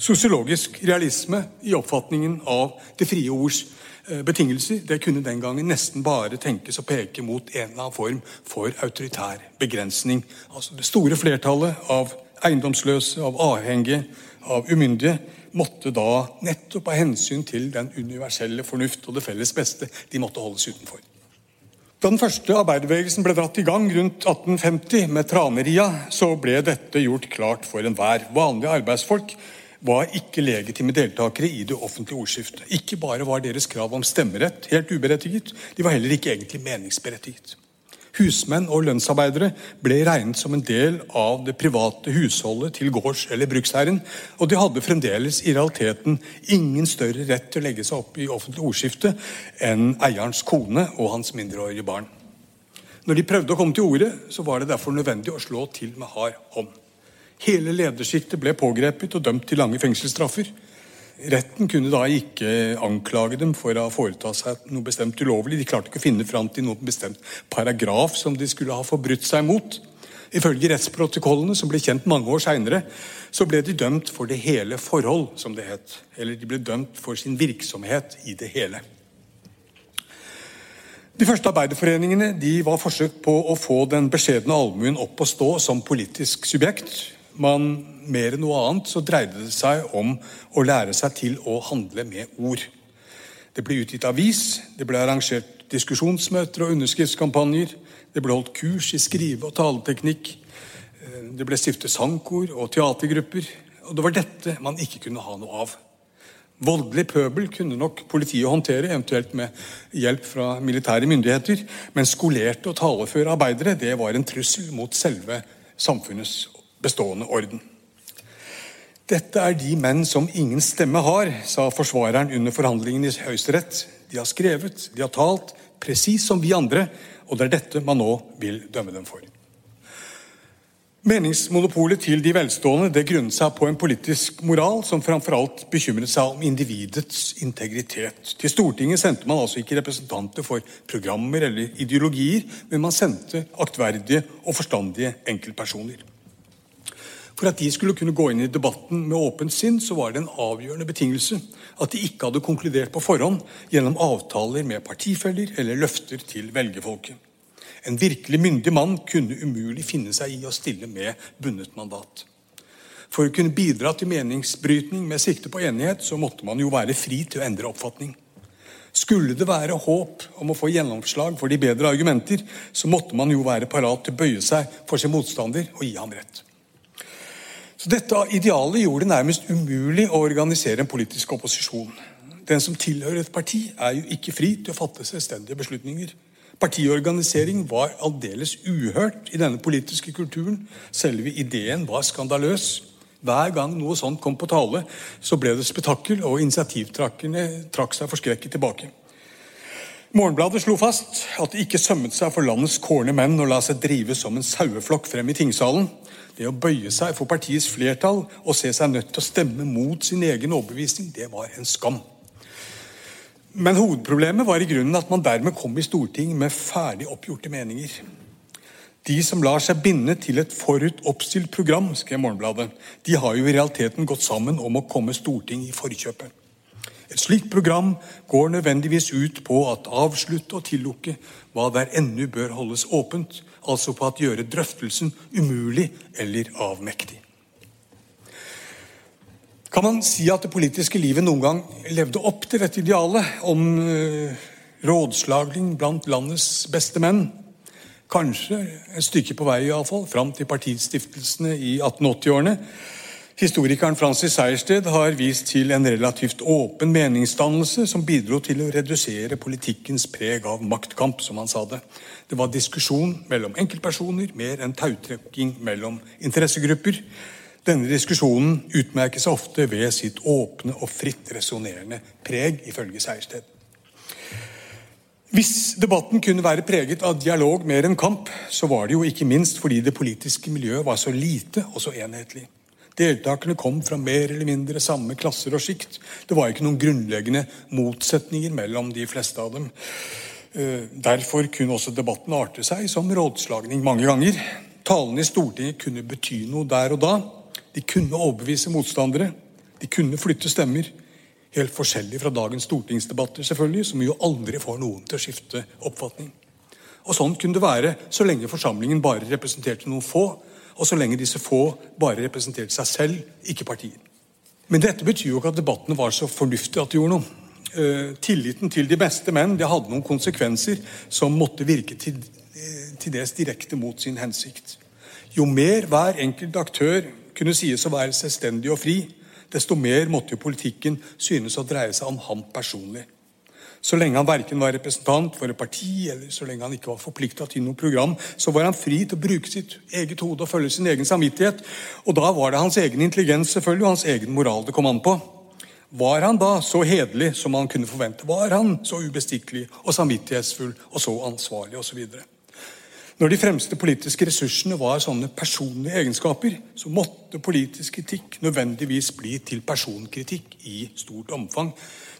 Sosiologisk realisme i oppfatningen av det frie ords eh, betingelser det kunne den gangen nesten bare tenkes å peke mot en eller annen form for autoritær begrensning. Altså Det store flertallet av eiendomsløse, av avhengige, av umyndige, måtte da nettopp av hensyn til den universelle fornuft og det felles beste, de måtte holdes utenfor. Da den første arbeiderbevegelsen ble dratt i gang rundt 1850 med Traneria, så ble dette gjort klart for enhver. Vanlige arbeidsfolk var ikke legitime deltakere i det offentlige ordskiftet. Ikke bare var deres krav om stemmerett helt uberettiget, de var heller ikke egentlig meningsberettiget. Husmenn og lønnsarbeidere ble regnet som en del av det private husholdet til gårds- eller bruksherren, og de hadde fremdeles i realiteten ingen større rett til å legge seg opp i offentlig ordskifte enn eierens kone og hans mindreårige barn. Når de prøvde å komme til orde, så var det derfor nødvendig å slå til med hard hånd. Hele ledersjiktet ble pågrepet og dømt til lange fengselsstraffer. Retten kunne da ikke anklage dem for å ha foretatt seg noe bestemt ulovlig. De klarte ikke å finne fram til noen bestemt paragraf som de skulle ha forbrutt seg mot. Ifølge rettsprotokollene, som ble kjent mange år seinere, så ble de dømt for det hele forhold, som det het. Eller de ble dømt for sin virksomhet i det hele. De første arbeiderforeningene de var forsøk på å få den beskjedne allmuen opp å stå som politisk subjekt. Men mer enn noe annet så dreide det seg om å lære seg til å handle med ord. Det ble utgitt avis, det ble arrangert diskusjonsmøter og underskriftskampanjer. Det ble holdt kurs i skrive- og taleteknikk. Det ble stiftet sangkor og teatergrupper. Og det var dette man ikke kunne ha noe av. Voldelig pøbel kunne nok politiet håndtere, eventuelt med hjelp fra militære myndigheter. Men skolerte og taleføre arbeidere det var en trussel mot selve samfunnets bestående orden. Dette er de menn som ingen stemme har, sa forsvareren under forhandlingen i Høyesterett. De har skrevet, de har talt, presis som vi andre, og det er dette man nå vil dømme dem for. Meningsmonopolet til de velstående det grunnet seg på en politisk moral som framfor alt bekymret seg om individets integritet. Til Stortinget sendte man altså ikke representanter for programmer eller ideologier, men man sendte aktverdige og forstandige enkeltpersoner. For at de skulle kunne gå inn i debatten med åpent sinn, så var det en avgjørende betingelse at de ikke hadde konkludert på forhånd gjennom avtaler med partifeller eller løfter til velgerfolket. En virkelig myndig mann kunne umulig finne seg i å stille med bundet mandat. For å kunne bidra til meningsbrytning med sikte på enighet, så måtte man jo være fri til å endre oppfatning. Skulle det være håp om å få gjennomslag for de bedre argumenter, så måtte man jo være parat til å bøye seg for sin motstander og gi ham rett. Så Dette idealet gjorde det nærmest umulig å organisere en politisk opposisjon. Den som tilhører et parti, er jo ikke fri til å fatte selvstendige beslutninger. Partiorganisering var aldeles uhørt i denne politiske kulturen. Selve ideen var skandaløs. Hver gang noe sånt kom på tale, så ble det spetakkel, og initiativtrakkerne trakk seg forskrekket tilbake. Morgenbladet slo fast at det ikke sømmet seg for landets kårne menn å la seg drive som en saueflokk frem i tingsalen. Det å bøye seg for partiets flertall og se seg nødt til å stemme mot sin egen overbevisning, det var en skam. Men hovedproblemet var i grunnen at man dermed kom i Stortinget med ferdig oppgjorte meninger. De som lar seg binde til et forut oppstilt program, skrev Morgenbladet, de har jo i realiteten gått sammen om å komme Stortinget i forkjøpet. Et slikt program går nødvendigvis ut på at avslutte og tillukke hva der ennå bør holdes åpent, altså på at gjøre drøftelsen umulig eller avmektig. Kan man si at det politiske livet noen gang levde opp til dette idealet om eh, rådslagning blant landets beste menn? Kanskje et stykke på vei, iallfall, fram til partistiftelsene i 1880-årene. Historikeren Francis Sejersted har vist til en relativt åpen meningsdannelse som bidro til å redusere politikkens preg av maktkamp, som han sa det. Det var diskusjon mellom enkeltpersoner mer enn tautrekking mellom interessegrupper. Denne diskusjonen utmerker seg ofte ved sitt åpne og fritt resonnerende preg, ifølge Sejersted. Hvis debatten kunne være preget av dialog mer enn kamp, så var det jo ikke minst fordi det politiske miljøet var så lite og så enhetlig. Deltakerne kom fra mer eller mindre samme klasser og sjikt. Det var ikke noen grunnleggende motsetninger mellom de fleste av dem. Eh, derfor kunne også debatten arte seg som rådslagning mange ganger. Talene i Stortinget kunne bety noe der og da, de kunne overbevise motstandere. De kunne flytte stemmer. Helt forskjellig fra dagens stortingsdebatter, selvfølgelig, som jo aldri får noen til å skifte oppfatning. Og Sånn kunne det være så lenge forsamlingen bare representerte noen få, og så lenge disse få bare representerte seg selv, ikke partiet. Men dette betyr jo ikke at debattene var så fornuftige at de gjorde noe. Uh, tilliten til de beste menn det hadde noen konsekvenser som måtte virke til, uh, til dels direkte mot sin hensikt. Jo mer hver enkelt aktør kunne sies å være selvstendig og fri, desto mer måtte jo politikken synes å dreie seg om ham personlig. Så lenge han verken var representant for et parti eller så lenge han ikke var forplikta til noe program, så var han fri til å bruke sitt eget hode og følge sin egen samvittighet. Og da var det hans egen intelligens selvfølgelig, og hans egen moral det kom an på. Var han da så hederlig som man kunne forvente? Var han så ubestikkelig og samvittighetsfull og så ansvarlig osv.? Når de fremste politiske ressursene var sånne personlige egenskaper, så måtte politisk kritikk nødvendigvis bli til personkritikk i stort omfang.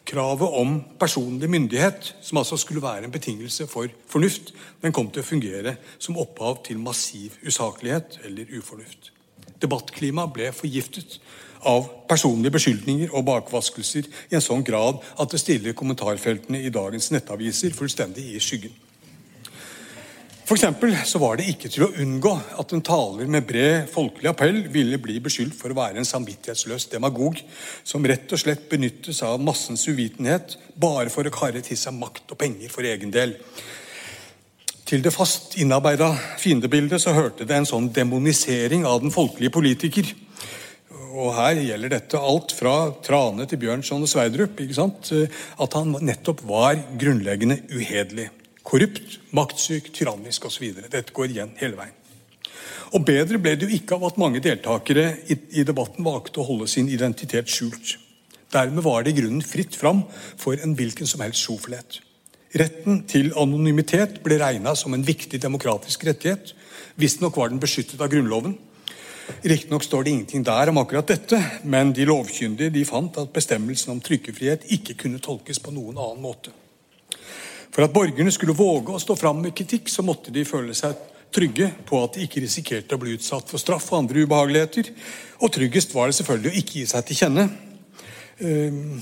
Kravet om personlig myndighet, som altså skulle være en betingelse for fornuft, den kom til å fungere som opphav til massiv usaklighet eller ufornuft. Debattklimaet ble forgiftet av personlige beskyldninger og bakvaskelser i en sånn grad at det stiller kommentarfeltene i dagens nettaviser fullstendig i skyggen. For så var det ikke til å unngå at en taler med bred folkelig appell ville bli beskyldt for å være en samvittighetsløs demagog som rett og slett benyttes av massens uvitenhet bare for å karre til seg makt og penger for egen del. Til det fast innarbeida fiendebildet så hørte det en sånn demonisering av den folkelige politiker. Og her gjelder dette alt fra Trane til Bjørnson og Sverdrup. At han nettopp var grunnleggende uhederlig. Korrupt, maktsyk, tyrannisk osv. Dette går igjen hele veien. Og Bedre ble det jo ikke av at mange deltakere i, debatten valgte å holde sin identitet skjult. Dermed var det i grunnen fritt fram for en hvilken som helst sjoflhet. Retten til anonymitet ble regna som en viktig demokratisk rettighet. Visstnok var den beskyttet av Grunnloven. Riktignok står det ingenting der om akkurat dette, men de lovkyndige de fant at bestemmelsen om trykkefrihet ikke kunne tolkes på noen annen måte. For at borgerne skulle våge å stå fram med kritikk, så måtte de føle seg trygge på at de ikke risikerte å bli utsatt for straff og andre ubehageligheter. Og tryggest var det selvfølgelig å ikke gi seg til kjenne. Ehm,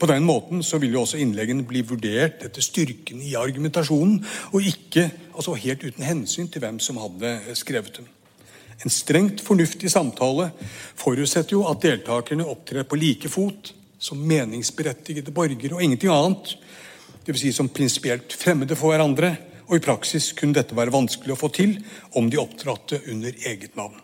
på den måten så vil jo også innleggene bli vurdert etter styrken i argumentasjonen, og ikke altså helt uten hensyn til hvem som hadde skrevet dem. En strengt fornuftig samtale forutsetter jo at deltakerne opptrer på like fot som meningsberettigede borgere og ingenting annet dvs. Si som prinsipielt fremmede for hverandre. Og i praksis kunne dette være vanskelig å få til om de opptrådte under eget navn.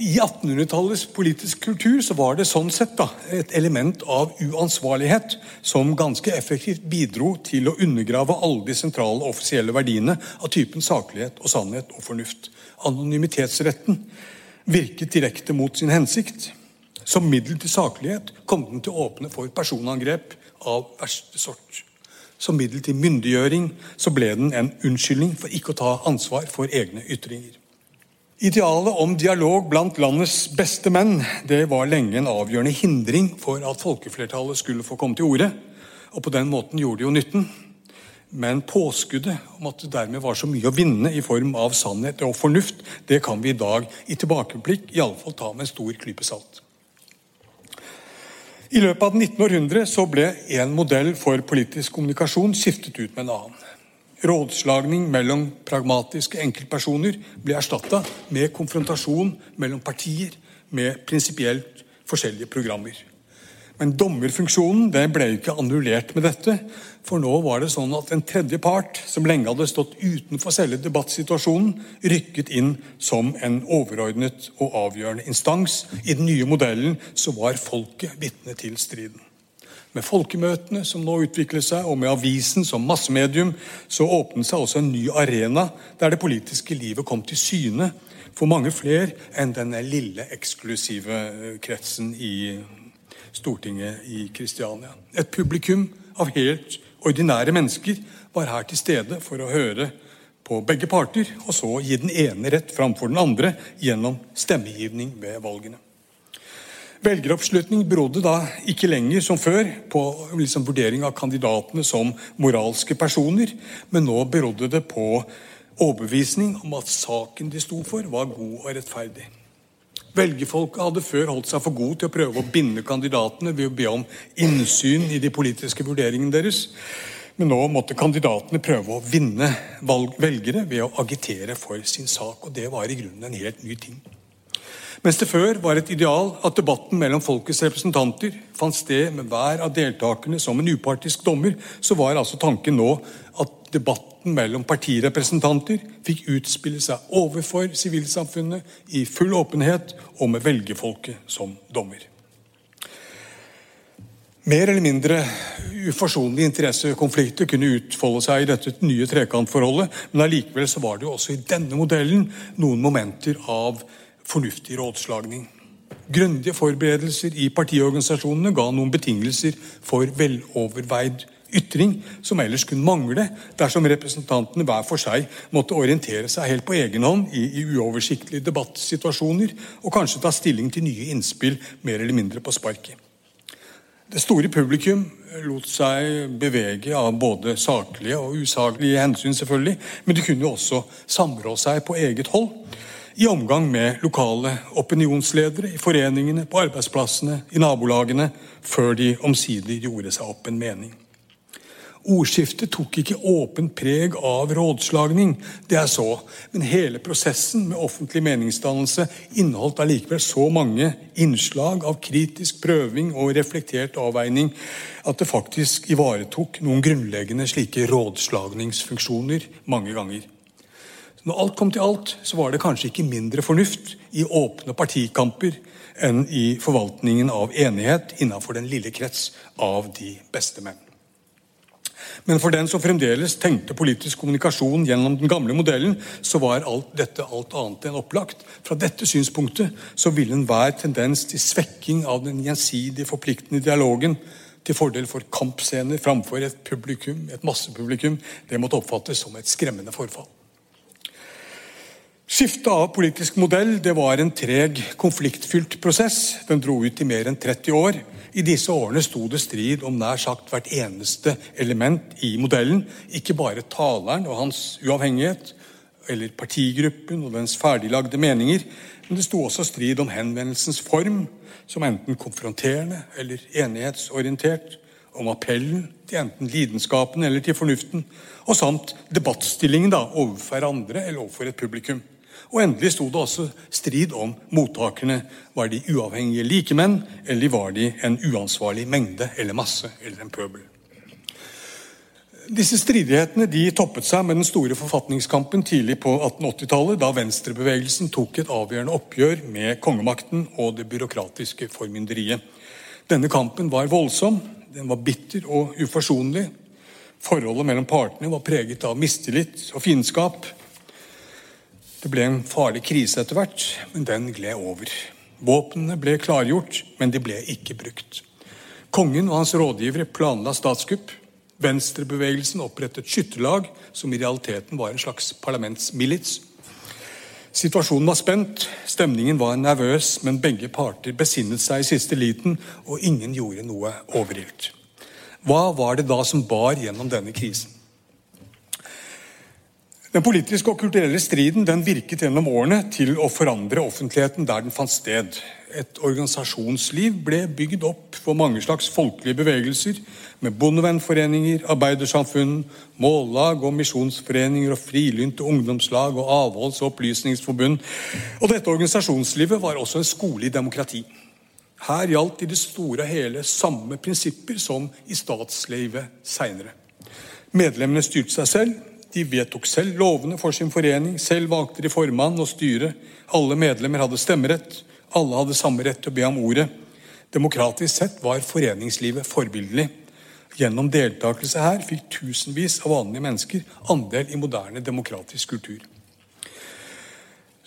I 1800-tallets politiske kultur så var det sånn sett da, et element av uansvarlighet som ganske effektivt bidro til å undergrave alle de sentrale offisielle verdiene av typen saklighet og sannhet og fornuft. Anonymitetsretten virket direkte mot sin hensikt. Som middel til saklighet kom den til å åpne for personangrep av verste sort. Som middel til myndiggjøring så ble den en unnskyldning for ikke å ta ansvar for egne ytringer. Idealet om dialog blant landets beste menn det var lenge en avgjørende hindring for at folkeflertallet skulle få komme til orde. Og på den måten gjorde det jo nytten. Men påskuddet om at det dermed var så mye å vinne i form av sannhet og fornuft, det kan vi i dag i tilbakeblikk i alle fall ta med en stor klype salt. I løpet av 1900 så ble én modell for politisk kommunikasjon skiftet ut med en annen. Rådslagning mellom pragmatiske enkeltpersoner ble erstatta med konfrontasjon mellom partier med prinsipielt forskjellige programmer. Men dommerfunksjonen det ble ikke annullert med dette. For nå var det sånn at en tredje part, som lenge hadde stått utenfor selve debattsituasjonen, rykket inn som en overordnet og avgjørende instans. I den nye modellen så var folket vitne til striden. Med folkemøtene som nå utviklet seg, og med avisen som massemedium, så åpnet seg også en ny arena der det politiske livet kom til syne for mange flere enn denne lille, eksklusive kretsen i Stortinget i Kristiania. Et publikum av helt ordinære mennesker var her til stede for å høre på begge parter, og så gi den ene rett framfor den andre gjennom stemmegivning ved valgene. Velgeroppslutning berodde da ikke lenger som før på liksom vurdering av kandidatene som moralske personer, men nå berodde det på overbevisning om at saken de sto for, var god og rettferdig. Velgerfolket hadde før holdt seg for god til å prøve å binde kandidatene ved å be om innsyn i de politiske vurderingene deres. Men nå måtte kandidatene prøve å vinne velgere ved å agitere for sin sak. Og det var i grunnen en helt ny ting. Mens det før var et ideal at debatten mellom folkets representanter fant sted med hver av deltakerne som en upartisk dommer, så var altså tanken nå at debatten mellom partirepresentanter fikk utspille seg overfor sivilsamfunnet i full åpenhet og med velgerfolket som dommer. Mer eller mindre uforsonlige interessekonflikter kunne utfolde seg i dette nye trekantforholdet, men allikevel var det jo også i denne modellen noen momenter av fornuftig rådslagning. Grundige forberedelser i partiorganisasjonene ga noen betingelser for veloverveid ytring som ellers kunne mangle dersom representantene hver for seg måtte orientere seg helt på egen hånd i, i uoversiktlige debattsituasjoner og kanskje ta stilling til nye innspill mer eller mindre på sparket. Det store publikum lot seg bevege av både saklige og usaklige hensyn, selvfølgelig, men de kunne jo også samrå seg på eget hold i omgang med lokale opinionsledere i foreningene, på arbeidsplassene, i nabolagene, før de omsider gjorde seg opp en mening. Ordskiftet tok ikke åpent preg av rådslagning, det er så, men hele prosessen med offentlig meningsdannelse inneholdt allikevel så mange innslag av kritisk prøving og reflektert avveining at det faktisk ivaretok noen grunnleggende slike rådslagningsfunksjoner mange ganger. Når alt kom til alt, så var det kanskje ikke mindre fornuft i åpne partikamper enn i forvaltningen av enighet innenfor den lille krets av de beste menn. Men for den som fremdeles tenkte politisk kommunikasjon gjennom den gamle modellen, så var alt dette alt annet enn opplagt. Fra dette synspunktet så ville enhver tendens til svekking av den gjensidige forpliktende dialogen til fordel for kampscener framfor et publikum, et massepublikum, det måtte oppfattes som et skremmende forfall. Skiftet av politisk modell det var en treg, konfliktfylt prosess. Den dro ut i mer enn 30 år. I disse årene sto det strid om nær sagt hvert eneste element i modellen. Ikke bare taleren og hans uavhengighet, eller partigruppen og dens ferdiglagde meninger, men det sto også strid om henvendelsens form, som enten konfronterende eller enighetsorientert, om appellen til enten lidenskapen eller til fornuften, og samt debattstillingen da, overfor andre eller overfor et publikum. Og endelig sto det også strid om mottakerne. Var de uavhengige likemenn, eller var de en uansvarlig mengde eller masse eller en pøbel? Disse stridighetene de toppet seg med den store forfatningskampen tidlig på 1880-tallet, da venstrebevegelsen tok et avgjørende oppgjør med kongemakten og det byråkratiske formynderiet. Denne kampen var voldsom, den var bitter og uforsonlig. Forholdet mellom partene var preget av mistillit og fiendskap. Det ble en farlig krise etter hvert, men den gled over. Våpnene ble klargjort, men de ble ikke brukt. Kongen og hans rådgivere planla statskupp. Venstrebevegelsen opprettet skytterlag, som i realiteten var en slags parlamentsmilits. Situasjonen var spent, stemningen var nervøs, men begge parter besinnet seg i siste liten, og ingen gjorde noe overilt. Hva var det da som bar gjennom denne krisen? Den politiske og kulturelle striden den virket gjennom årene til å forandre offentligheten der den fant sted. Et organisasjonsliv ble bygd opp for mange slags folkelige bevegelser, med bondevennforeninger, arbeidersamfunn, mållag og misjonsforeninger og frilynte ungdomslag og avholds- og opplysningsforbund. Og dette organisasjonslivet var også en skole i demokrati. Her gjaldt i det store og hele samme prinsipper som i statslivet seinere. Medlemmene styrte seg selv, de vedtok selv lovene for sin forening, selv valgte de formann og styre. Alle medlemmer hadde stemmerett. Alle hadde samme rett til å be om ordet. Demokratisk sett var foreningslivet forbildelig. Gjennom deltakelse her fikk tusenvis av vanlige mennesker andel i moderne demokratisk kultur.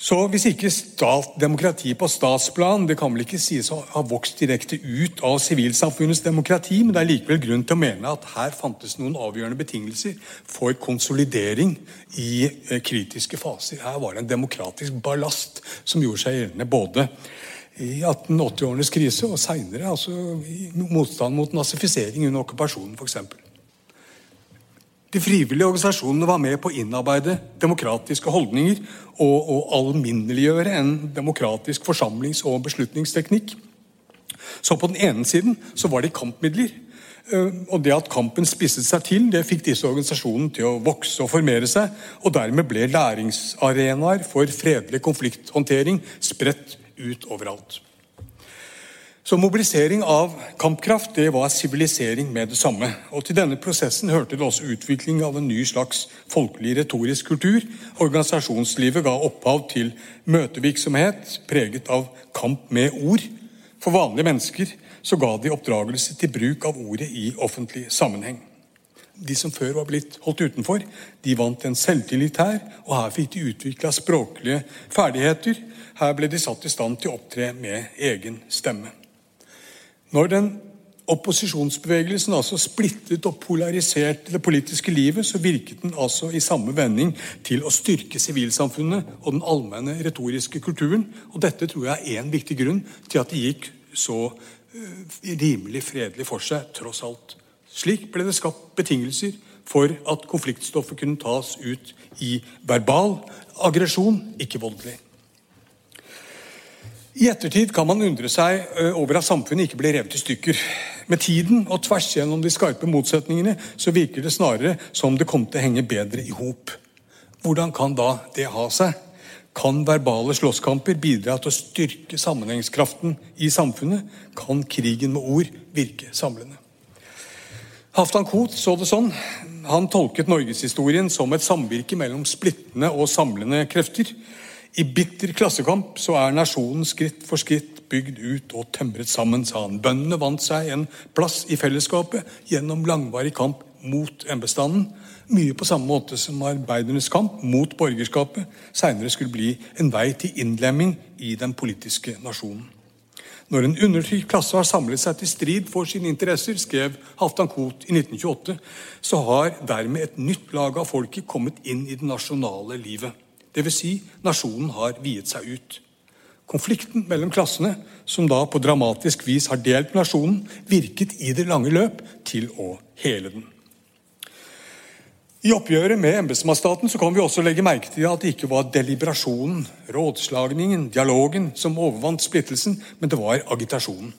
Så hvis ikke stat, demokrati på statsplan det kan vel ikke sies å ha vokst direkte ut av sivilsamfunnets demokrati, men det er likevel grunn til å mene at her fantes noen avgjørende betingelser for konsolidering i eh, kritiske faser. Her var det en demokratisk ballast som gjorde seg gjeldende både i 1880-årenes krise og seinere altså i motstand mot nazifisering under okkupasjonen f.eks. De frivillige organisasjonene var med på å innarbeide demokratiske holdninger og, og alminneliggjøre en demokratisk forsamlings- og beslutningsteknikk. Så på den ene siden så var det kampmidler. Eh, og det at kampen spisset seg til, det fikk disse organisasjonene til å vokse og formere seg. Og dermed ble læringsarenaer for fredelig konflikthåndtering spredt ut overalt. Så mobilisering av kampkraft det var sivilisering med det samme. Og Til denne prosessen hørte det også utvikling av en ny slags folkelig retorisk kultur. Organisasjonslivet ga opphav til møtevirksomhet preget av kamp med ord. For vanlige mennesker så ga de oppdragelse til bruk av ordet i offentlig sammenheng. De som før var blitt holdt utenfor, de vant en selvtillit her, og her fikk de utvikla språklige ferdigheter. Her ble de satt i stand til å opptre med egen stemme. Når den opposisjonsbevegelsen altså splittet og polariserte det politiske livet, så virket den altså i samme vending til å styrke sivilsamfunnet og den allmenne retoriske kulturen. Og dette tror jeg er en viktig grunn til at det gikk så uh, rimelig fredelig for seg, tross alt. Slik ble det skapt betingelser for at konfliktstoffet kunne tas ut i verbal aggresjon, ikke voldelig. I ettertid kan man undre seg over at samfunnet ikke ble revet i stykker. Med tiden og tvers gjennom de skarpe motsetningene så virker det snarere som det kom til å henge bedre i hop. Hvordan kan da det ha seg? Kan verbale slåsskamper bidra til å styrke sammenhengskraften i samfunnet? Kan krigen med ord virke samlende? Haftan Koht så det sånn. Han tolket norgeshistorien som et samvirke mellom splittende og samlende krefter. I bitter klassekamp så er nasjonen skritt for skritt bygd ut og tømret sammen, sa han. Bøndene vant seg en plass i fellesskapet gjennom langvarig kamp mot embetsstanden. Mye på samme måte som arbeidernes kamp mot borgerskapet seinere skulle bli en vei til innlemming i den politiske nasjonen. Når en undertrykt klasse har samlet seg til strid for sine interesser, skrev Halvdan Koht i 1928, så har dermed et nytt lag av folket kommet inn i det nasjonale livet. Dvs. Si, nasjonen har viet seg ut. Konflikten mellom klassene, som da på dramatisk vis har delt nasjonen, virket i det lange løp til å hele den. I oppgjøret med embetsmannsstaten kan vi også legge merke til at det ikke var deliberasjonen, rådslagningen, dialogen som overvant splittelsen, men det var agitasjonen.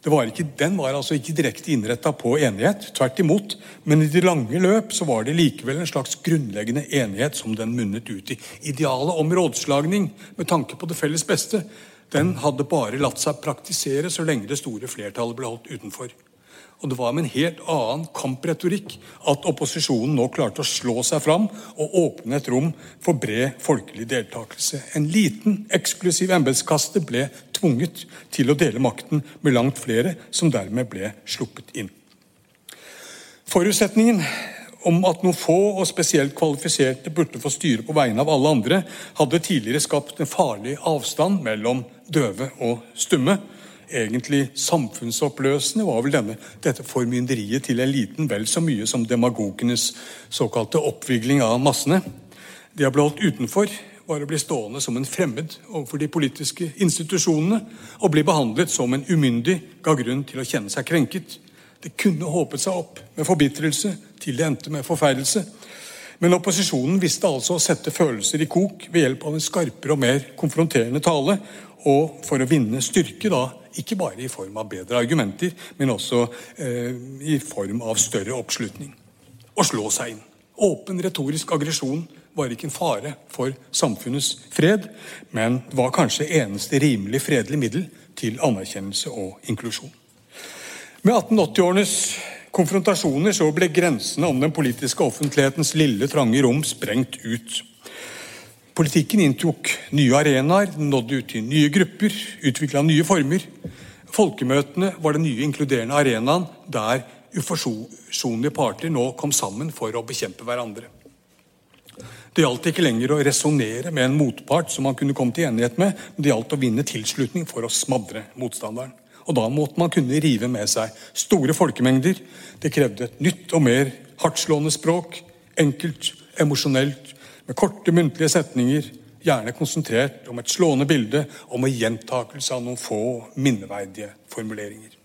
Var ikke, den var altså ikke direkte innretta på enighet, tvert imot. Men i det lange løp så var det likevel en slags grunnleggende enighet som den munnet ut i. Idealet om rådslagning med tanke på det felles beste den hadde bare latt seg praktisere så lenge det store flertallet ble holdt utenfor. Og det var med en helt annen kampretorikk at opposisjonen nå klarte å slå seg fram og åpne et rom for bred folkelig deltakelse. En liten, eksklusiv embetskaste ble tvunget til å dele makten med langt flere, som dermed ble sluppet inn. Forutsetningen om at noen få og spesielt kvalifiserte burde få styre på vegne av alle andre, hadde tidligere skapt en farlig avstand mellom døve og stumme egentlig samfunnsoppløsende var vel denne, dette formynderiet til eliten vel så mye som demagogenes såkalte oppvigling av massene. De har blått utenfor, var å bli stående som en fremmed overfor de politiske institusjonene og bli behandlet som en umyndig ga grunn til å kjenne seg krenket. Det kunne håpet seg opp med forbitrelse til det endte med forferdelse. Men opposisjonen visste altså å sette følelser i kok ved hjelp av en skarpere og mer konfronterende tale, og for å vinne styrke da ikke bare i form av bedre argumenter, men også eh, i form av større oppslutning. Å slå seg inn. Åpen retorisk aggresjon var ikke en fare for samfunnets fred, men var kanskje eneste rimelig fredelig middel til anerkjennelse og inklusjon. Med 1880-årenes konfrontasjoner så ble grensene om den politiske offentlighetens lille, trange rom sprengt ut. Politikken inntok nye arenaer, nådde ut til nye grupper, utvikla nye former. Folkemøtene var den nye inkluderende arenaen der uforsonlige parter nå kom sammen for å bekjempe hverandre. Det gjaldt ikke lenger å resonnere med en motpart som man kunne komme til enighet med, men det gjaldt å vinne tilslutning for å smadre motstanderen. Og Da måtte man kunne rive med seg store folkemengder. Det krevde et nytt og mer hardtslående språk. Enkelt, emosjonelt med korte, muntlige setninger, gjerne konsentrert om et slående bilde og med gjentakelse av noen få minneverdige formuleringer.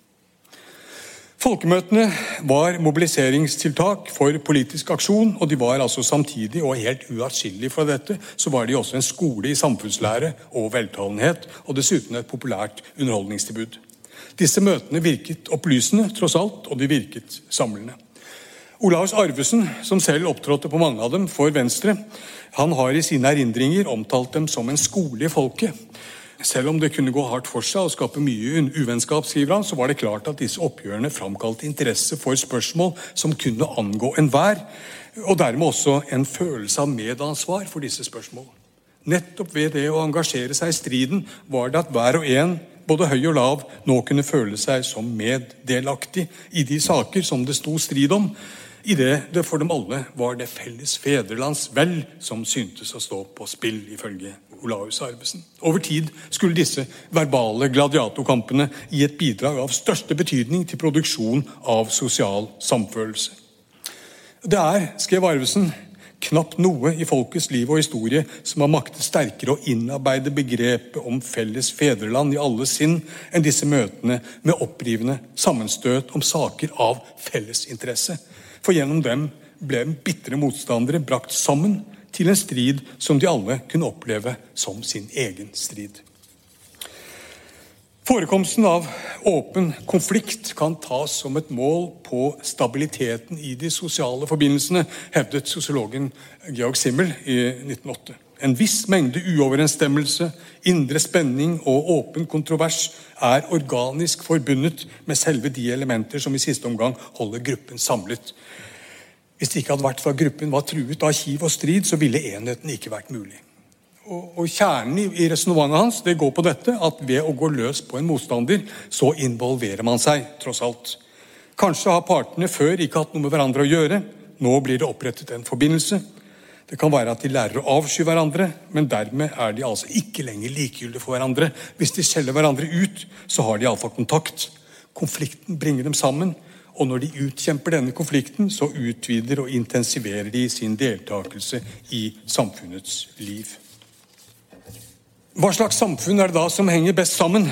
Folkemøtene var mobiliseringstiltak for politisk aksjon, og de var altså samtidig, og helt uatskillelig fra dette, så var de også en skole i samfunnslære og veltalenhet, og dessuten et populært underholdningstilbud. Disse møtene virket opplysende, tross alt, og de virket samlende. Olaus Arvesen, som selv opptrådte på mange av dem for Venstre, han har i sine erindringer omtalt dem som en skole i folket. Selv om det kunne gå hardt for seg og skape mye uvennskap, skriver han, så var det klart at disse oppgjørene framkalte interesse for spørsmål som kunne angå enhver, og dermed også en følelse av medansvar for disse spørsmål. Nettopp ved det å engasjere seg i striden var det at hver og en både høy og lav, nå kunne føle seg som meddelaktig i de saker som det sto strid om, idet det for dem alle var det felles fedrelands vel som syntes å stå på spill, ifølge Olaus Arvesen. Over tid skulle disse verbale gladiatorkampene gi et bidrag av største betydning til produksjon av sosial samfølelse. Det er, skrev Arvesen, knapt noe i folkets liv og historie som har maktet sterkere å innarbeide begrepet om felles fedreland i alle sinn enn disse møtene med opprivende sammenstøt om saker av fellesinteresse. For gjennom dem ble bitre motstandere brakt sammen til en strid som de alle kunne oppleve som sin egen strid. Forekomsten av åpen konflikt kan tas som et mål på stabiliteten i de sosiale forbindelsene, hevdet sosiologen Georg Simmel i 1908. En viss mengde uoverensstemmelse, indre spenning og åpen kontrovers er organisk forbundet med selve de elementer som i siste omgang holder gruppen samlet. Hvis det ikke hadde vært for at gruppen var truet av kiv og strid, så ville enheten ikke vært mulig. Og, og Kjernen i, i resonnementet hans det går på dette at ved å gå løs på en motstander, så involverer man seg, tross alt. Kanskje har partene før ikke hatt noe med hverandre å gjøre. Nå blir det opprettet en forbindelse. Det kan være at de lærer å avsky hverandre, men dermed er de altså ikke lenger likegyldige for hverandre. Hvis de skjeller hverandre ut, så har de iallfall kontakt. Konflikten bringer dem sammen, og når de utkjemper denne konflikten, så utvider og intensiverer de sin deltakelse i samfunnets liv. Hva slags samfunn er det da som henger best sammen?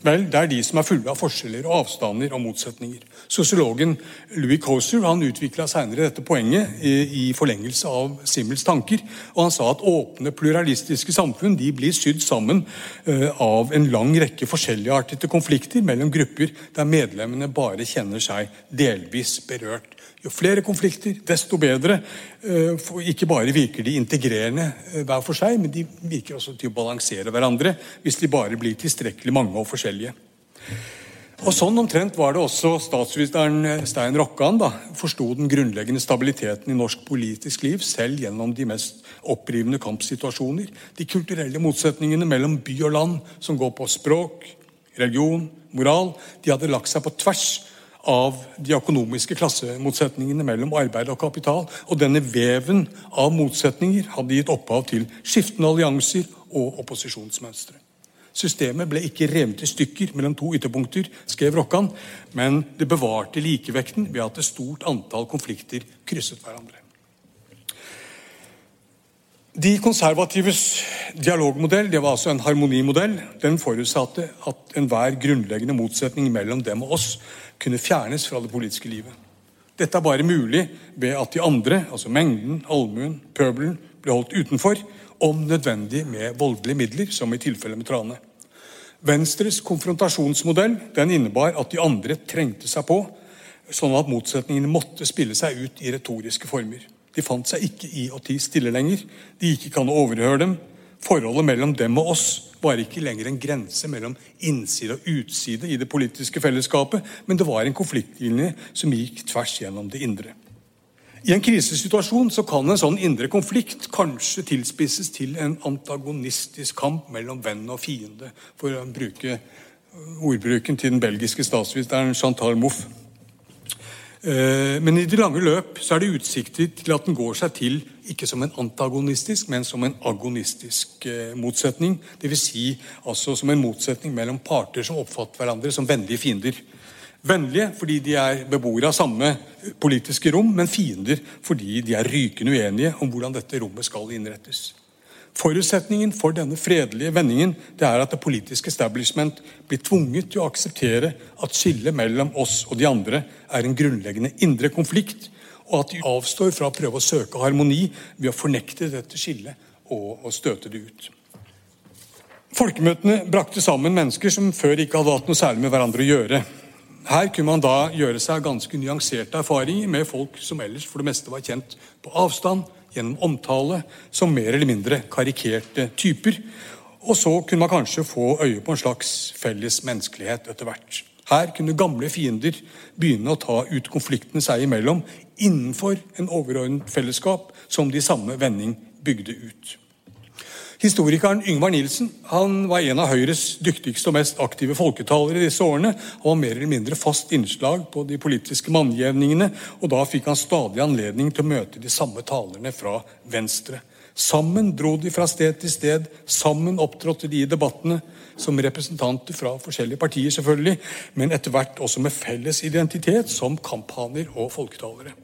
Vel, Det er de som er fulle av forskjeller og avstander og motsetninger. Sosiologen Louis Coser han utvikla senere dette poenget i, i, forlengelse av Simmels tanker. og Han sa at åpne, pluralistiske samfunn de blir sydd sammen uh, av en lang rekke forskjelligartede konflikter mellom grupper der medlemmene bare kjenner seg delvis berørt. Flere konflikter, desto bedre. For ikke bare virker de integrerende uh, hver for seg, men de virker også til å balansere hverandre hvis de bare blir tilstrekkelig mange og forskjellige. Og Sånn omtrent var det også statsministeren eh, Stein Rokkan da, forsto den grunnleggende stabiliteten i norsk politisk liv, selv gjennom de mest opprivende kampsituasjoner. De kulturelle motsetningene mellom by og land, som går på språk, religion, moral, de hadde lagt seg på tvers av de økonomiske klassemotsetningene mellom arbeid og kapital. Og denne veven av motsetninger hadde gitt opphav til skiftende allianser og opposisjonsmønstre. Systemet ble ikke revet i stykker mellom to ytterpunkter, skrev Rokkan, men det bevarte likevekten ved at et stort antall konflikter krysset hverandre. De konservatives dialogmodell det var altså en harmonimodell. Den forutsatte at enhver grunnleggende motsetning mellom dem og oss kunne fjernes fra det politiske livet. Dette er bare mulig ved at de andre, altså mengden, allmuen, pøbelen, ble holdt utenfor, om nødvendig med voldelige midler, som i tilfellet med Trane. Venstres konfrontasjonsmodell den innebar at de andre trengte seg på, sånn at motsetningene måtte spille seg ut i retoriske former. De fant seg ikke i å tie stille lenger. De gikk ikke an å overhøre dem. Forholdet mellom dem og oss var ikke lenger en grense mellom innside og utside i det politiske fellesskapet, men det var en konfliktlinje som gikk tvers gjennom det indre. I en krisesituasjon så kan en sånn indre konflikt kanskje tilspisses til en antagonistisk kamp mellom venn og fiende, for å bruke ordbruken til den belgiske statsministeren Chantal Mouffe. Øh, men i det lange løp så er det utsikter til at den går seg til ikke som en antagonistisk, men som en agonistisk øh, motsetning. Dvs. Si, altså som en motsetning mellom parter som oppfatter hverandre som vennlige fiender. Vennlige fordi de er beboere av samme politiske rom, men fiender fordi de er rykende uenige om hvordan dette rommet skal innrettes. Forutsetningen for denne fredelige vendingen det er at det politiske establishment blir tvunget til å akseptere at skillet mellom oss og de andre er en grunnleggende indre konflikt, og at de avstår fra å prøve å søke harmoni ved å fornekte dette skillet og, og støte det ut. Folkemøtene brakte sammen mennesker som før ikke hadde hatt noe særlig med hverandre å gjøre. Her kunne man da gjøre seg ganske nyanserte erfaringer med folk som ellers for det meste var kjent på avstand, gjennom omtale, som mer eller mindre karikerte typer. Og så kunne man kanskje få øye på en slags felles menneskelighet etter hvert. Her kunne gamle fiender begynne å ta ut konfliktene seg imellom innenfor en overordnet fellesskap som de samme vending bygde ut. Historikeren Yngvar Nilsen han var en av Høyres dyktigste og mest aktive folketalere i disse årene. Han var mer eller mindre fast innslag på de politiske mannjevningene, og da fikk han stadig anledning til å møte de samme talerne fra Venstre. Sammen dro de fra sted til sted, sammen opptrådte de i debattene som representanter fra forskjellige partier, selvfølgelig, men etter hvert også med felles identitet som kamphaner og folketalere.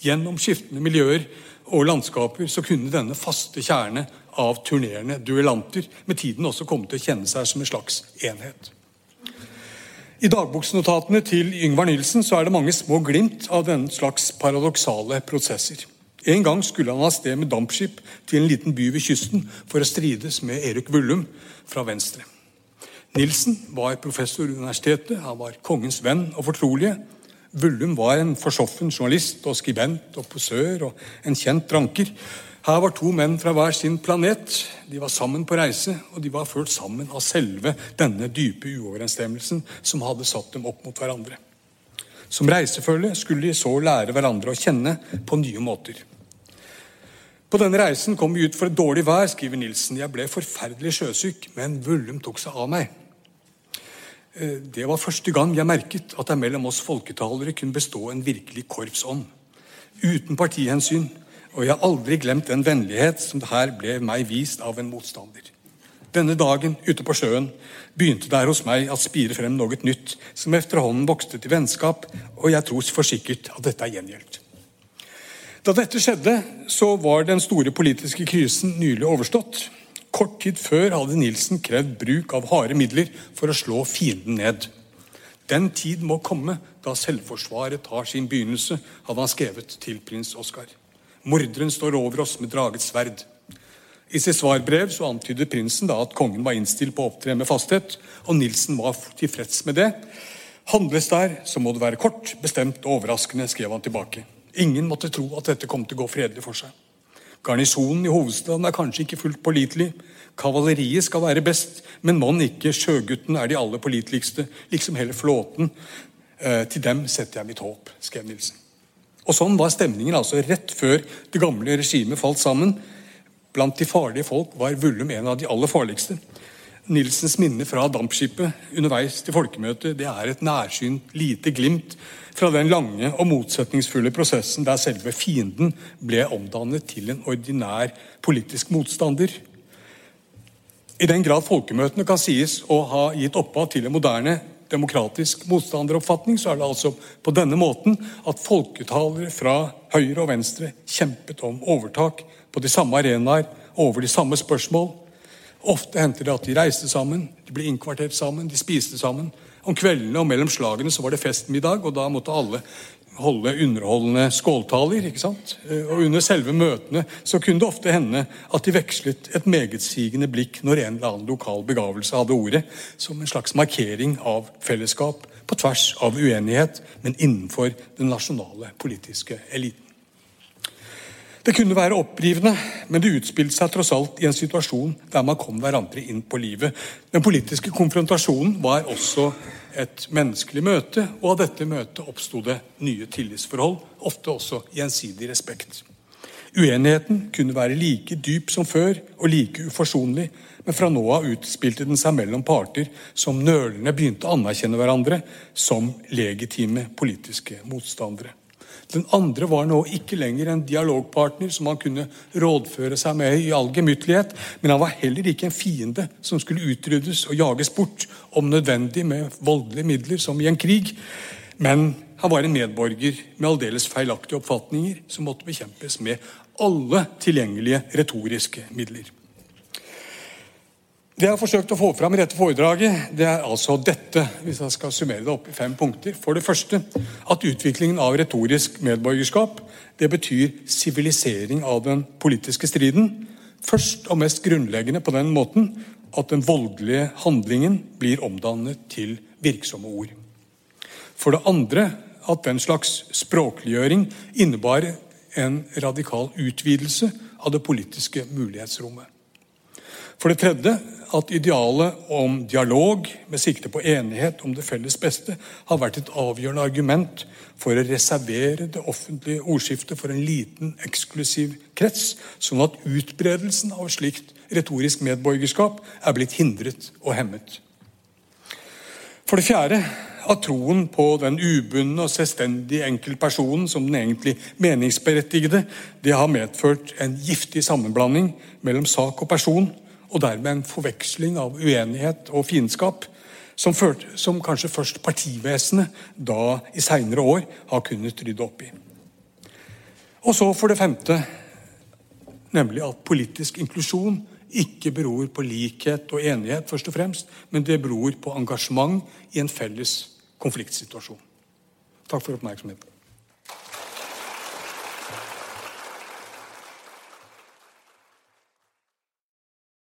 Gjennom skiftende miljøer og landskaper så kunne denne faste kjerne av turnerende duellanter med tiden også kommet til å kjenne seg som en slags enhet. I dagboksnotatene til Yngvar Nilsen så er det mange små glimt av denne slags paradoksale prosesser. En gang skulle han av sted med dampskip til en liten by ved kysten for å strides med Erik Vullum fra Venstre. Nilsen var professor ved universitetet, han var kongens venn og fortrolige. Vullum var en forsoffen journalist og skribent og posør og en kjent dranker. Her var to menn fra hver sin planet. De var sammen på reise, og de var ført sammen av selve denne dype uoverensstemmelsen som hadde satt dem opp mot hverandre. Som reisefølge skulle de så lære hverandre å kjenne på nye måter. På denne reisen kom vi ut for et dårlig vær, skriver Nilsen. Jeg ble forferdelig sjøsyk, men Vullum tok seg av meg. Eh, det var første gang jeg merket at det mellom oss folketalere kunne bestå en virkelig korpsånd. Uten partihensyn, og jeg har aldri glemt den vennlighet som det her ble meg vist av en motstander. Denne dagen ute på sjøen begynte der hos meg at spire frem noe nytt, som efterhånden vokste til vennskap, og jeg tror for sikkert at dette er gjengjeldt. Da dette skjedde, så var den store politiske krisen nylig overstått. Kort tid før hadde Nilsen krevd bruk av harde midler for å slå fienden ned. Den tid må komme da selvforsvaret tar sin begynnelse, hadde han skrevet til prins Oskar. Morderen står over oss med draget sverd. I sitt svarbrev så antyder prinsen da at kongen var innstilt på å opptre med fasthet, og Nilsen var tilfreds med det. Handles der, så må det være kort, bestemt og overraskende, skrev han tilbake. Ingen måtte tro at dette kom til å gå fredelig for seg. Garnisonen i hovedstaden er kanskje ikke fullt pålitelig. Kavaleriet skal være best, men mon ikke sjøguttene er de aller påliteligste, liksom hele flåten. Eh, til dem setter jeg mitt håp, skrev Nilsen. Og Sånn var stemningen altså rett før det gamle regimet falt sammen. Blant de farlige folk var Vullum en av de aller farligste. Nilsens minne fra dampskipet underveis til folkemøtet det er et nærsynt lite glimt fra den lange og motsetningsfulle prosessen der selve fienden ble omdannet til en ordinær politisk motstander. I den grad folkemøtene kan sies å ha gitt opphav til en moderne demokratisk motstanderoppfatning, så er det altså på denne måten at folketalere fra høyre og venstre kjempet om overtak på de samme arenaer over de samme spørsmål. Ofte hendte det at de reiste sammen, de ble innkvartert sammen, de spiste sammen. Om kveldene og mellom slagene så var det festmiddag, og da måtte alle holde underholdende skåltaler. ikke sant? Eh, og Under selve møtene så kunne det ofte hende at de vekslet et megetsigende blikk når en eller annen lokal begavelse hadde ordet, som en slags markering av fellesskap på tvers av uenighet, men innenfor den nasjonale politiske eliten. Det kunne være opprivende, men det utspilte seg tross alt i en situasjon der man kom hverandre inn på livet. Den politiske konfrontasjonen var også et menneskelig møte, og av dette møtet oppsto det nye tillitsforhold, ofte også gjensidig respekt. Uenigheten kunne være like dyp som før og like uforsonlig, men fra nå av utspilte den seg mellom parter som nølende begynte å anerkjenne hverandre som legitime politiske motstandere. Den andre var nå ikke lenger en dialogpartner som han kunne rådføre seg med i all gemyttlighet, men han var heller ikke en fiende som skulle utryddes og jages bort, om nødvendig med voldelige midler, som i en krig. Men han var en medborger med aldeles feilaktige oppfatninger som måtte bekjempes med alle tilgjengelige retoriske midler. Det jeg har forsøkt å få fram i dette foredraget, det er altså dette, hvis jeg skal summere det opp i fem punkter. For det første at utviklingen av retorisk medborgerskap det betyr sivilisering av den politiske striden. Først og mest grunnleggende på den måten at den voldelige handlingen blir omdannet til virksomme ord. For det andre at den slags språkliggjøring innebar en radikal utvidelse av det politiske mulighetsrommet. For det tredje at idealet om dialog med sikte på enighet om det felles beste har vært et avgjørende argument for å reservere det offentlige ordskiftet for en liten, eksklusiv krets, sånn at utbredelsen av slikt retorisk medborgerskap er blitt hindret og hemmet. For det fjerde at troen på den ubundne og selvstendige enkeltpersonen som den egentlig meningsberettigede, det har medført en giftig sammenblanding mellom sak og person, og dermed en forveksling av uenighet og fiendskap, som, som kanskje først partivesenet da i seinere år har kunnet rydde opp i. Og så for det femte, nemlig at politisk inklusjon ikke beror på likhet og enighet, først og fremst, men det beror på engasjement i en felles konfliktsituasjon. Takk for oppmerksomheten.